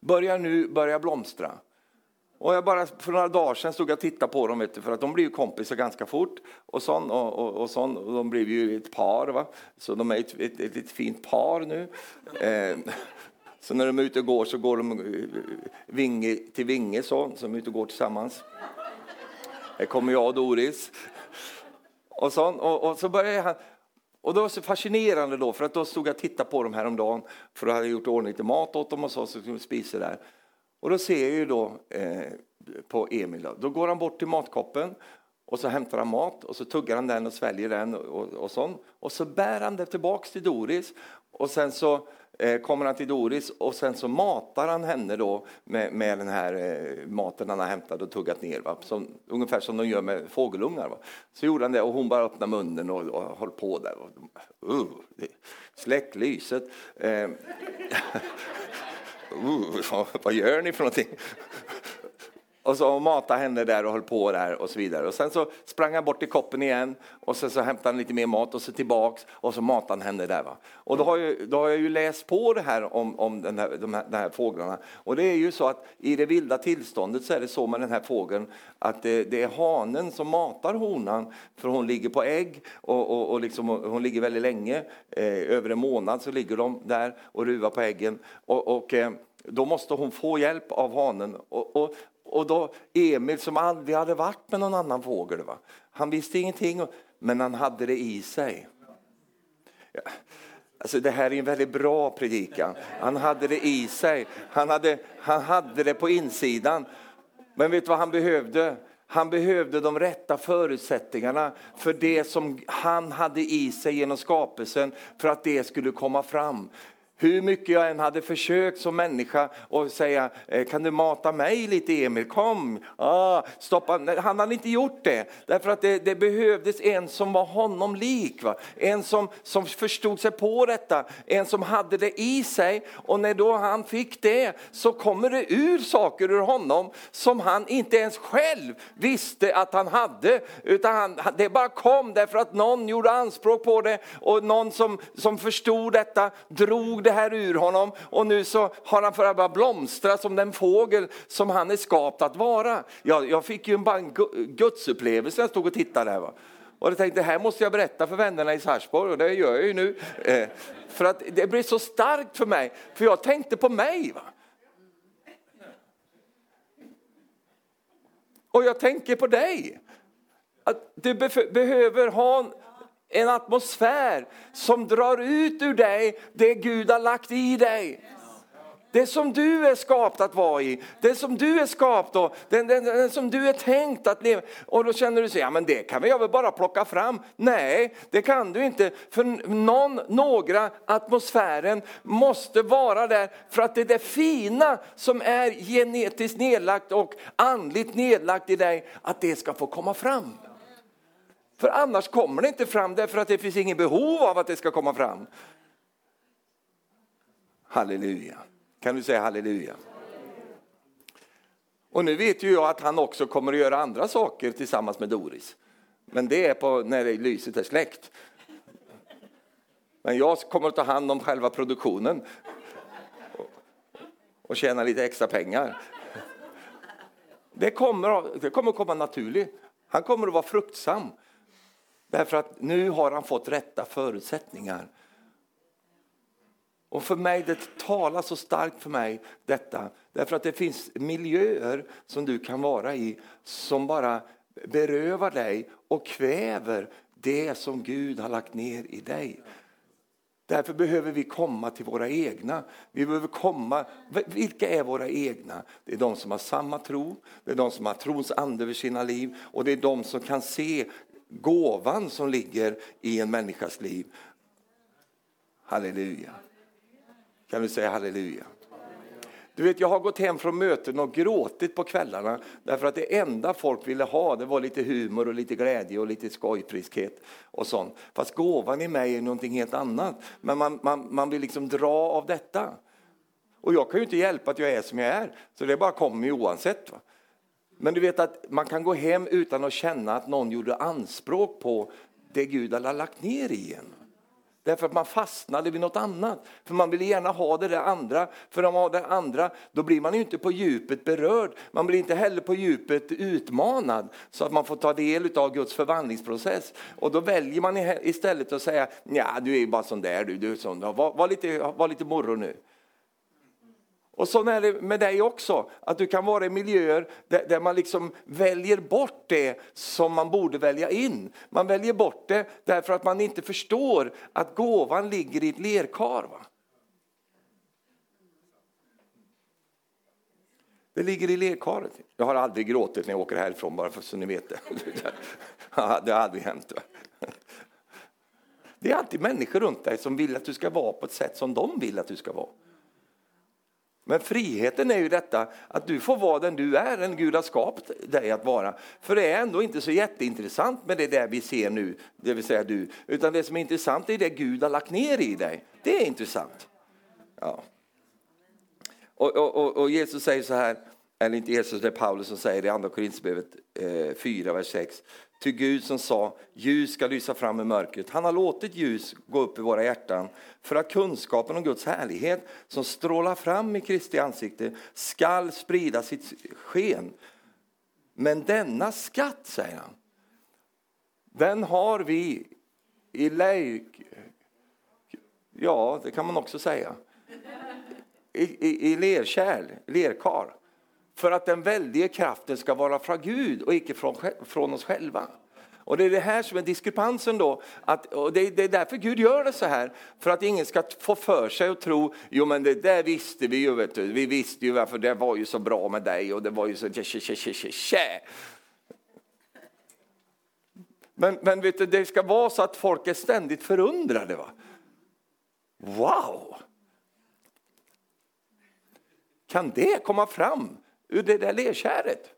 börjar nu börja blomstra. Och jag bara för några dagar sedan stod jag och tittade på dem, du, för att de blir ju kompisar ganska fort. Och, sån, och, och, och, sån, och de blev ju ett par, va? så de är ett, ett, ett, ett fint par nu. Eh, så när de är ute och går så går de eh, vinge till vinge, så, så de är ute och går tillsammans. Här kommer jag och Doris. Och, sån, och, och så börjar han, och det var så fascinerande då, för att då stod jag och tittade på dem häromdagen, för då hade jag gjort ordning lite mat åt dem och så, så skulle de spisa där. Och då ser jag ju då eh, på Emil, då. då går han bort till matkoppen och så hämtar han mat och så tuggar han den och sväljer den och, och, och sånt. Och så bär han det tillbaks till Doris och sen så eh, kommer han till Doris och sen så matar han henne då med, med den här eh, maten han har hämtat och tuggat ner. Va? Som, ungefär som de gör med fågelungar. Va? Så gjorde han det och hon bara öppnade munnen och, och höll på där. Uh, släck lyset. Eh, uh, uh, vad gör ni för någonting? Och så matade henne där och höll på där och så vidare. Och sen så sprang han bort till koppen igen och sen så hämtade han lite mer mat och så tillbaks och så matade han henne där. Va? Och då har, jag, då har jag ju läst på det här om, om den här, de, här, de här fåglarna. Och det är ju så att i det vilda tillståndet så är det så med den här fågeln att det, det är hanen som matar honan för hon ligger på ägg och, och, och liksom, hon ligger väldigt länge, eh, över en månad så ligger de där och ruvar på äggen. och, och eh, då måste hon få hjälp av hanen. Och, och, och då Emil som aldrig hade varit med någon annan fågel, va? han visste ingenting, men han hade det i sig. Ja. Alltså det här är en väldigt bra predikan. Han hade det i sig, han hade, han hade det på insidan. Men vet du vad han behövde? Han behövde de rätta förutsättningarna för det som han hade i sig genom skapelsen för att det skulle komma fram. Hur mycket jag än hade försökt som människa och säga, eh, kan du mata mig lite Emil, kom, ah, stoppa. Han hade inte gjort det, därför att det, det behövdes en som var honom lik. Va? En som, som förstod sig på detta, en som hade det i sig. Och när då han fick det så kommer det ur saker ur honom som han inte ens själv visste att han hade. Utan han, det bara kom därför att någon gjorde anspråk på det och någon som, som förstod detta drog det här ur honom och nu så har han för att blomstra som den fågel som han är skapt att vara. Jag, jag fick ju en gudsupplevelse när jag stod och tittade där. Va? Och jag tänkte, det här måste jag berätta för vännerna i Sarpsborg och det gör jag ju nu. Eh, för att det blev så starkt för mig, för jag tänkte på mig. Va? Och jag tänker på dig. Att du behöver ha en atmosfär som drar ut ur dig det Gud har lagt i dig. Det som du är skapt att vara i, det som du är skapt och den, den, den, som du är tänkt att leva. Och då känner du så, ja men det kan jag väl bara plocka fram. Nej, det kan du inte. För någon, några, atmosfären måste vara där för att det är det fina som är genetiskt nedlagt och andligt nedlagt i dig, att det ska få komma fram. För annars kommer det inte fram därför att det finns ingen behov av att det ska komma fram. Halleluja. Kan du säga halleluja? Och nu vet ju jag att han också kommer att göra andra saker tillsammans med Doris. Men det är på när det lyset är släckt. Men jag kommer att ta hand om själva produktionen och tjäna lite extra pengar. Det kommer, det kommer att komma naturligt. Han kommer att vara fruktsam. Därför att nu har han fått rätta förutsättningar. Och för mig, det talar så starkt för mig detta. Därför att det finns miljöer som du kan vara i som bara berövar dig och kväver det som Gud har lagt ner i dig. Därför behöver vi komma till våra egna. Vi behöver komma, vilka är våra egna? Det är de som har samma tro, det är de som har trons ande över sina liv och det är de som kan se gåvan som ligger i en människas liv. Halleluja. Kan du säga halleluja? Du vet, jag har gått hem från möten och gråtit på kvällarna därför att det enda folk ville ha det var lite humor och lite glädje och lite skojfriskhet och sånt. Fast gåvan i mig är någonting helt annat. Men man, man, man vill liksom dra av detta. Och jag kan ju inte hjälpa att jag är som jag är, så det bara kommer oavsett. Va? Men du vet att man kan gå hem utan att känna att någon gjorde anspråk på det Gud hade lagt ner i en. Därför att man fastnade vid något annat. För man ville gärna ha det där andra. För om man har det andra, då blir man ju inte på djupet berörd. Man blir inte heller på djupet utmanad så att man får ta del av Guds förvandlingsprocess. Och då väljer man istället att säga, ja du är ju bara sån där du, du är sån. Var, var, lite, var lite morro nu. Och så är det med dig också, att du kan vara i miljöer där, där, man liksom väljer bort det som man borde välja in. Man väljer bort det därför att man inte förstår att gåvan ligger i ett lerkar. Va? Det ligger i lerkaret. Jag har aldrig gråtit när jag åker härifrån, bara för så ni vet det. Det har aldrig hänt. Va? Det är alltid människor runt dig som vill att du ska vara på ett sätt som de vill att du ska vara. Men friheten är ju detta att du får vara den du är, den Gud har skapat dig att vara. För det är ändå inte så jätteintressant med det där vi ser nu, det vill säga du. Utan det som är intressant är det Gud har lagt ner i dig. Det är intressant. Ja. Och, och, och Jesus säger så här, eller inte Jesus, det är Paulus som säger det i Andra Korinthierbrevet eh, 4, vers 6. Ty Gud som sa, ljus ska lysa fram i mörkret. Han har låtit ljus gå upp i våra hjärtan för att kunskapen om Guds härlighet som strålar fram i Kristi ansikte skall sprida sitt sken. Men denna skatt, säger han, den har vi i lejk... Ja, det kan man också säga. I, i, i lerkärl, lerkar för att den väldiga kraften ska vara från Gud och icke från, från oss själva. Och det är det här som är diskrepansen då. Att, och det, det, är därför Gud gör det så här. För att ingen ska få för sig och tro, jo men det där visste vi ju, vet du. Vi visste ju varför det var ju så bra med dig och det var ju så tje, tje, tje, tje, tje. Men, men vet du, det ska vara så att folk är ständigt förundrade. Va? Wow! Kan det komma fram ur det där lerkärret?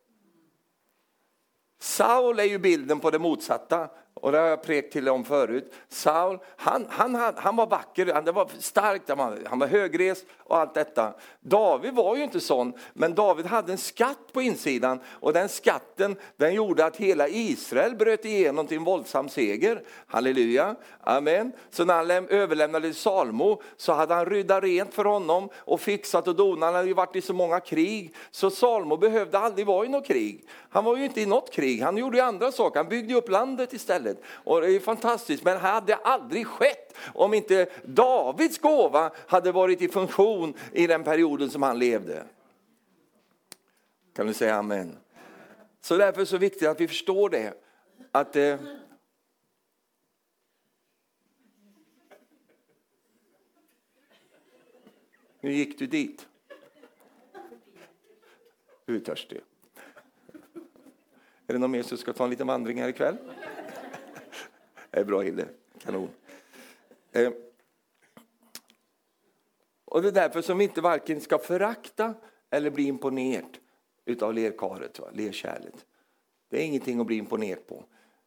Saul är ju bilden på det motsatta. Och det har jag prekt till om förut. Saul, han, han, han var vacker, han var stark, han var, han var högrest och allt detta. David var ju inte sån, men David hade en skatt på insidan och den skatten den gjorde att hela Israel bröt igenom till en våldsam seger. Halleluja, amen. Så när han överlämnade till Salmo så hade han ryddat rent för honom och fixat och donat. Han hade ju varit i så många krig så Salmo behövde aldrig vara i något krig. Han var ju inte i något krig, han gjorde ju andra saker, han byggde upp landet istället. Och det är fantastiskt, men det hade aldrig skett om inte Davids gåva hade varit i funktion i den perioden som han levde. Kan du säga amen? Så därför är det så viktigt att vi förstår det. Att eh, Nu gick du dit. Du är törstig. Är det någon mer som ska ta en liten vandring här ikväll? Det är bra Hilde, kanon. Eh, och det är därför som vi inte varken ska förakta eller bli imponerad utav lerkaret, lerkärlet. Det är ingenting att bli imponerad på.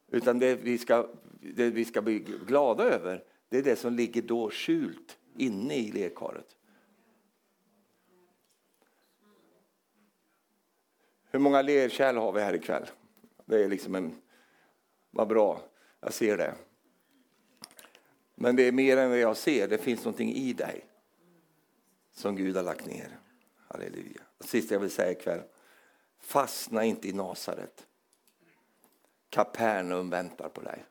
Utan det vi, ska, det vi ska bli glada över, det är det som ligger då skjult inne i lerkaret. Hur många lerkärl har vi här ikväll? Det är liksom en... Vad bra, jag ser det. Men det är mer än vad jag ser, det finns någonting i dig som Gud har lagt ner. Halleluja. Och sista jag vill säga ikväll, fastna inte i Nasaret. Kapernaum väntar på dig.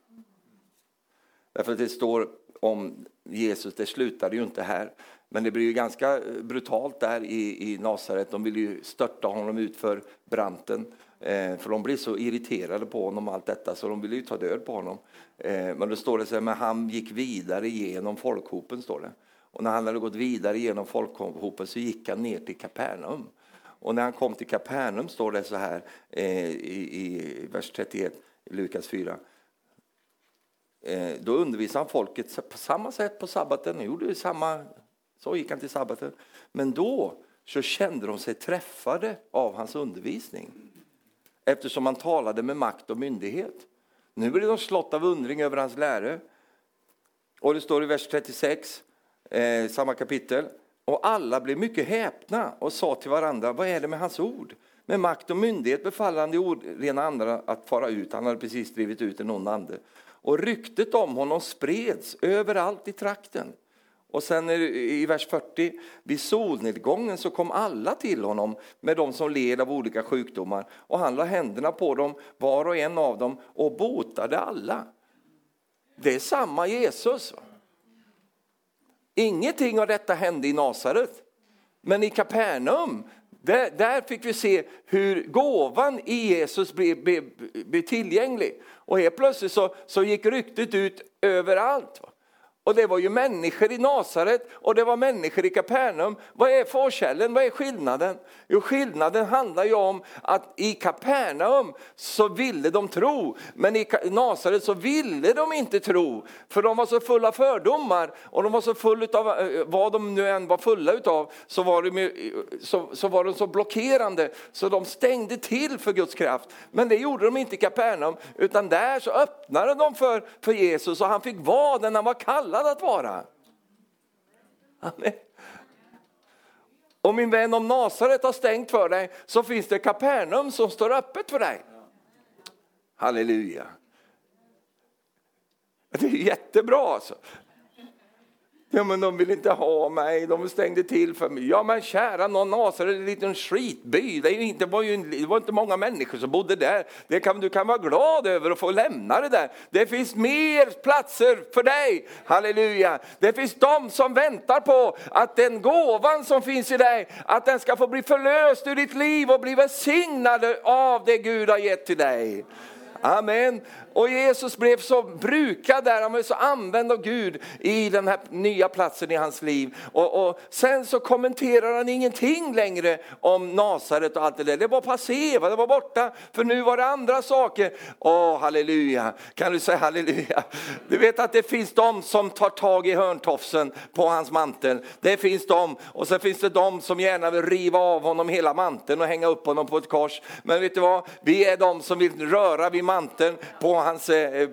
Därför att det står om Jesus, det slutade ju inte här. Men det blir ju ganska brutalt där i, i Nasaret. De vill ju störta honom ut för branten. Eh, för de blir så irriterade på honom allt detta så de vill ju ta död på honom. Eh, men då står det så här, men han gick vidare genom folkhopen står det. Och när han hade gått vidare genom folkhopen så gick han ner till Kapernaum. Och när han kom till Kapernaum står det så här eh, i, i vers 31 Lukas 4. Då undervisade han folket på samma sätt på sabbaten. Han gjorde samma, så gick han till sabbaten. Men då så kände de sig träffade av hans undervisning eftersom han talade med makt och myndighet. Nu blir de slått av undring över hans lära. Och det står i vers 36, eh, samma kapitel. Och alla blev mycket häpna och sa till varandra, vad är det med hans ord? Med makt och myndighet befaller han de orena andra att fara ut. Han hade precis drivit ut en ond ande. Och ryktet om honom spreds överallt i trakten. Och sen i vers 40, vid solnedgången så kom alla till honom med de som led av olika sjukdomar och han la händerna på dem, var och en av dem, och botade alla. Det är samma Jesus. Ingenting av detta hände i Nasaret, men i Kapernaum där, där, fick vi se hur gåvan i Jesus blev, blev, blev tillgänglig. Och helt plötsligt så, så gick ryktet ut överallt. Och det var ju människor i Nasaret och det var människor i Kapernaum. Vad är forskällen? Vad är skillnaden? Jo, skillnaden handlar ju om att i Kapernaum så ville de tro, men i Nasaret så ville de inte tro. För de var så fulla fördomar och de var så fulla av eh, vad de nu än var fulla utav, så var de, eh, så, så var de så blockerande så de stängde till för Guds kraft. Men det gjorde de inte i Kapernaum, utan där så öppnade de för, för Jesus och han fick vara den han var kallad kallad att vara. Amen. Och min vän, om Nasaret har stängt för dig så finns det Kapernaum som står öppet för dig. Halleluja. Det är jättebra alltså. Ja, men de vill inte ha mig, de stängde till för mig. Ja, men kära någon Nasaret är en liten skitby. Det, är inte, var ju, det var inte många människor som bodde där. Det kan, du kan vara glad över att få lämna det där. Det finns mer platser för dig. Halleluja. Det finns de som väntar på att den gåvan som finns i dig, att den ska få bli förlöst ur ditt liv och bli välsignad av det Gud har gett till dig. Amen. Och Jesus blev så brukad där, han blev så använd av Gud i den här nya platsen i hans liv. Och, och sen så kommenterar han ingenting längre om Nasaret och allt det där. Det var passé, det var borta, för nu var det andra saker. Åh, halleluja, kan du säga halleluja? Du vet att det finns de som tar tag i hörntofsen på hans mantel. Det finns de, och sen finns det de som gärna vill riva av honom hela manteln och hänga upp honom på ett kors. Men vet du vad, vi är de som vill röra vid manteln på hans, eh, eh, eh,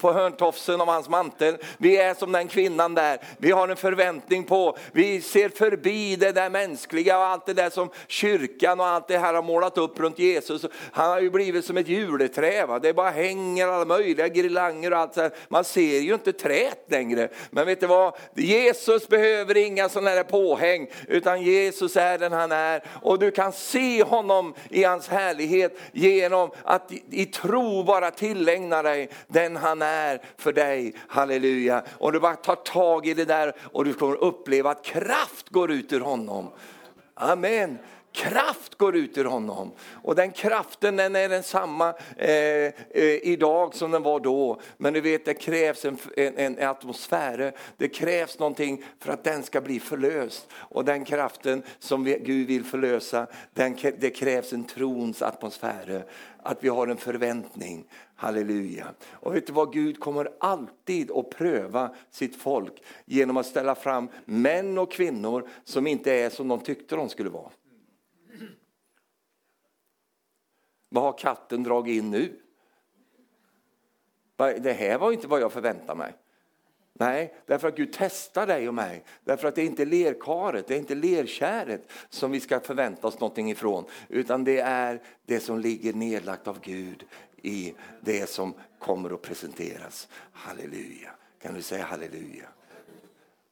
på hörntofsen av hans mantel. Vi är som den kvinnan där. Vi har en förväntning på, vi ser förbi det där mänskliga och allt det där som kyrkan och allt det här har målat upp runt Jesus. Han har ju blivit som ett juleträd Va? Det bara hänger alla möjliga grillanger och allt så här. Man ser ju inte träet längre. Men vet du vad? Jesus behöver inga sådana här påhäng, utan Jesus är den han är. Och du kan se honom i hans härlighet genom att i, i tro bara tillägna dig den han är för dig. Halleluja. Och du bara tar tag i det där och du kommer uppleva att kraft går ut ur honom. Amen. Kraft går ut ur honom. Och den kraften den är densamma eh, eh, idag som den var då. Men du vet det krävs en, en, en, atmosfär, det krävs någonting för att den ska bli förlöst. Och den kraften som vi, Gud vill förlösa, den, det krävs en trons atmosfär. Att vi har en förväntning. Halleluja. Och vet du vad, Gud kommer alltid att pröva sitt folk genom att ställa fram män och kvinnor som inte är som de tyckte de skulle vara. Vad har katten dragit in nu? Det här var inte vad jag förväntade mig. Nej, därför att Gud testar dig och mig. Därför att det är inte lerkaret, det är inte lerkäret som vi ska förvänta oss någonting ifrån. Utan det är det som ligger nedlagt av Gud i det som kommer att presenteras. Halleluja. Kan du säga halleluja?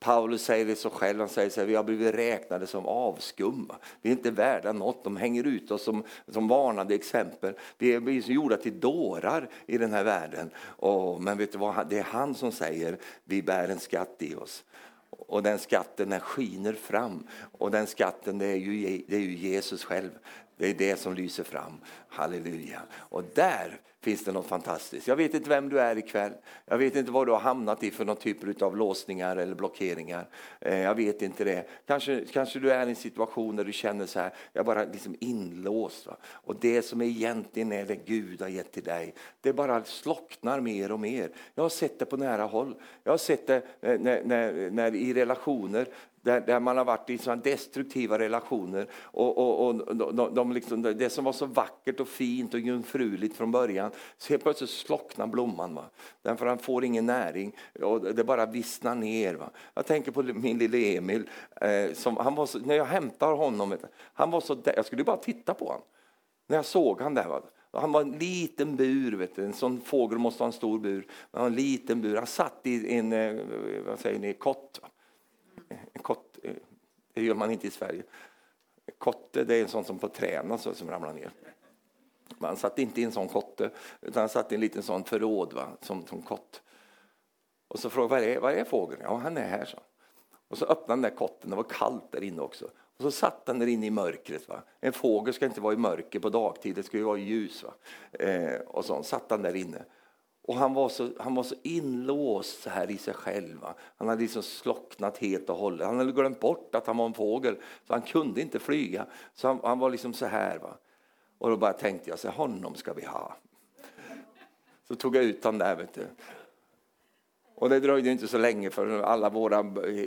Paulus säger det så själv, han säger att vi har blivit räknade som avskum. Vi är inte värda något, de hänger ut oss som, som varnande exempel. Vi är gjorda till dårar i den här världen. Och, men vet du vad, det är han som säger, vi bär en skatt i oss. Och den skatten den skiner fram. Och den skatten det är, ju, det är ju Jesus själv. Det är det som lyser fram. Halleluja. Och där finns det något fantastiskt. Jag vet inte vem du är ikväll. Jag vet inte vad du har hamnat i för någon typ av låsningar eller blockeringar. Eh, jag vet inte det. Kanske, kanske du är i en situation där du känner så här, jag är bara liksom inlåst. Va? Och det som egentligen är det Gud har gett till dig, det bara slocknar mer och mer. Jag har sett det på nära håll. Jag har sett det eh, när, när, när i relationer där, där, man har varit i såna destruktiva relationer. Och, och, och de, de liksom, det som var så vackert och fint och jungfruligt från början, så helt plötsligt slocknar blomman. Va? Därför han får ingen näring och det bara vissnar ner. Va? Jag tänker på min lille Emil, eh, som, han var så, när jag hämtar honom, han var så, jag skulle bara titta på honom. När jag såg han där. Va? Han var en liten bur, vet du. en sån fågel måste ha en stor bur. Han en liten bur. Han satt i en eh, vad säger ni, kott. Va? Kott, eh, det gör man inte i Sverige. Kotte det är en sån som på träna så, som ramlar ner. Man satt inte i en sån kotte, utan han satt i en liten sån förråd va? Som, som kott. Och så frågade var är, var är fågeln? Ja, han är här, så. Och så öppnade den där kotten, det var kallt där inne också. Och så satt den där inne i mörkret. Va? En fågel ska inte vara i mörker på dagtid, det ska ju vara i ljus. Va? Eh, och så satt han där inne. Och han var så, han var så inlåst så här i sig själv. Va? Han hade liksom slocknat helt och hållet. Han hade glömt bort att han var en fågel, så han kunde inte flyga. Så han, han var liksom så här. Va? Och då bara tänkte jag, så honom ska vi ha. Så tog jag ut honom där. Vet du. Och det dröjde inte så länge för alla våra,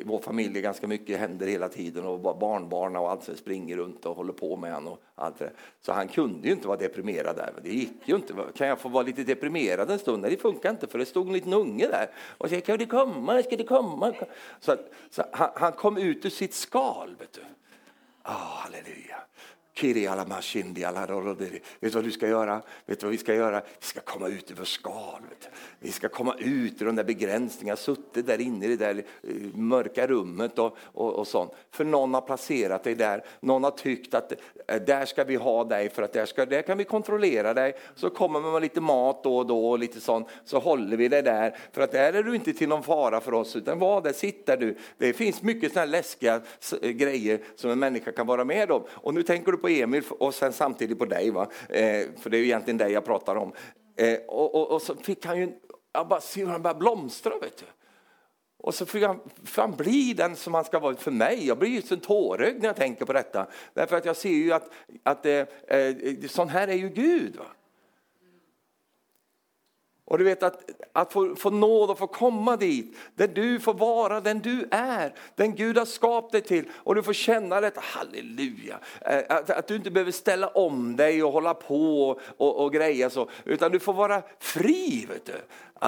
vår familj ganska mycket händer hela tiden och barnbarn och allt som springer runt och håller på med honom. Och allt det. Så han kunde ju inte vara deprimerad där. Det gick ju inte. Kan jag få vara lite deprimerad en stund? Nej, det funkar inte för det stod en liten unge där och sa kan du komma, ska du komma? Så, så han, han, kom ut ur sitt skal. Vet du. Oh, halleluja. Vet du vad du ska göra? Vet du vad vi ska göra? Vi ska komma ut över skal. Vi ska komma ut ur de där begränsningarna, suttit där inne i det där eh, mörka rummet och, och, och sånt. För någon har placerat dig där. Någon har tyckt att eh, där ska vi ha dig för att där, ska, där kan vi kontrollera dig. Så kommer man med lite mat då och då och lite sånt, så håller vi dig där. För att där är du inte till någon fara för oss, utan var där, sitt där du. Det finns mycket sådana läskiga grejer som en människa kan vara med om. Och nu tänker du på Emil och sen samtidigt på dig, va? Eh, för det är ju egentligen dig jag pratar om. Eh, och, och, och, så fick han ju, jag bara ser hur han börjar blomstra, vet du. Och så får han, han bli den som han ska vara för mig. Jag blir ju så tårögd när jag tänker på detta. Därför att jag ser ju att, att eh, eh, sån här är ju Gud. Va? Och du vet att, att få, få nåd och få komma dit, där du får vara den du är, den Gud har skapat dig till. Och du får känna detta, halleluja, eh, att, att du inte behöver ställa om dig och hålla på och, och, och greja så, utan du får vara fri. Vet du.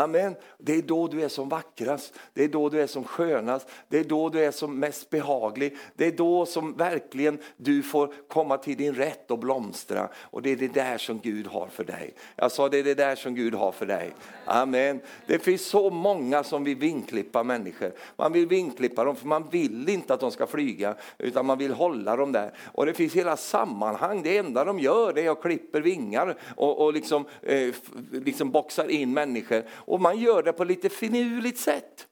Amen. Det är då du är som vackrast, det är då du är som skönast, det är då du är som mest behaglig. Det är då som verkligen du får komma till din rätt och blomstra. Och det är det där som Gud har för dig. Jag sa det är det där som Gud har för dig. Amen. Det finns så många som vill vinklippa människor. Man vill vinklippa dem för man vill inte att de ska flyga utan man vill hålla dem där. Och det finns hela sammanhang, det enda de gör det är att klipper vingar och, och liksom, eh, liksom boxar in människor och man gör det på lite finurligt sätt.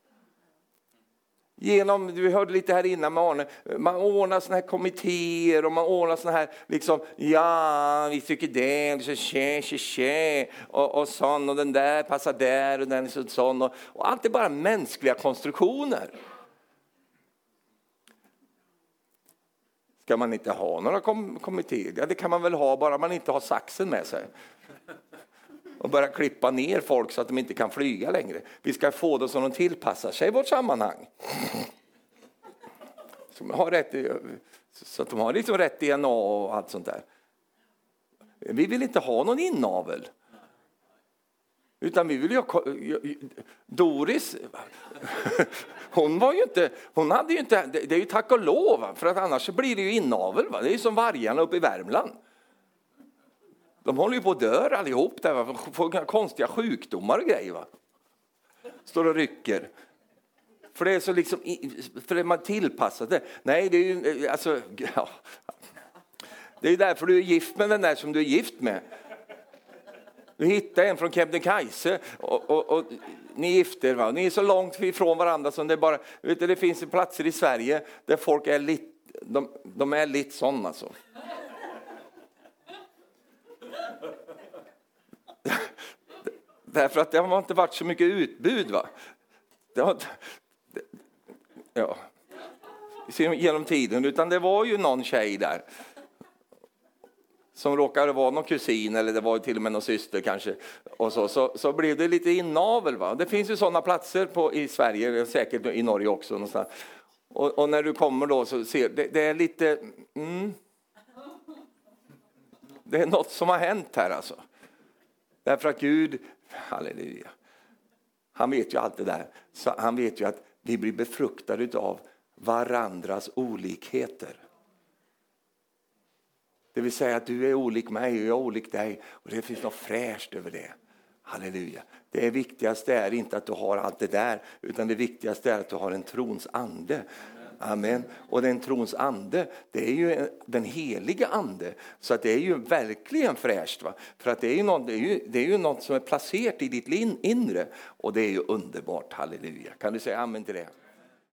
Genom, vi hörde lite här innan med Arne, man ordnar såna här kommittéer och man ordnar såna här, liksom, ja, vi tycker det, så tje, tje, tje, och, och sån, och den där passar där och den är sån. Och, och allt är bara mänskliga konstruktioner. Ska man inte ha några kom kommittéer? Ja, det kan man väl ha, bara man inte har saxen med sig och börja klippa ner folk så att de inte kan flyga längre. Vi ska få dem så de tillpassar sig i vårt sammanhang. Så, har rätt, så att de har liksom rätt DNA och allt sånt där. Vi vill inte ha någon inavel. Utan vi vill ju ha... Doris, hon var ju inte... Hon hade ju inte det är ju tack och lov, för att annars blir det ju inavel. Va? Det är ju som vargarna uppe i Värmland. De håller ju på att dö allihop, där, va? får konstiga sjukdomar och grejer. Va? Står och rycker. För det är så liksom, för man tillpassat det. Nej, det är ju, eh, alltså, ja. Det är därför du är gift med den där som du är gift med. Du hittar en från Kebnekaise och, och, och, ni gifter va? Ni är så långt ifrån varandra som det bara, vet du, det finns platser i Sverige där folk är lite, de, de är lite sådana alltså. Därför att det har inte varit så mycket utbud. Va? Det har, det, ja, genom tiden, utan det var ju någon tjej där som råkade vara någon kusin eller det var till och med någon syster kanske. Och så, så, så blev det lite inavel. Va? Det finns ju sådana platser på, i Sverige, säkert i Norge också. Någonstans. Och, och när du kommer då så ser det, det är lite... Mm, det är något som har hänt här alltså. Därför att Gud, halleluja, han vet ju allt det där. Så han vet ju att vi blir befruktade av varandras olikheter. Det vill säga att du är olik mig och jag är olik dig och det finns något fräscht över det. Halleluja. Det viktigaste är inte att du har allt det där utan det viktigaste är att du har en trons ande Amen. Och den trons ande, det är ju den heliga ande. Så att det är ju verkligen fräscht. Va? För att det är, ju något, det, är ju, det är ju något som är placerat i ditt inre. Och det är ju underbart, halleluja. Kan du säga amen till det?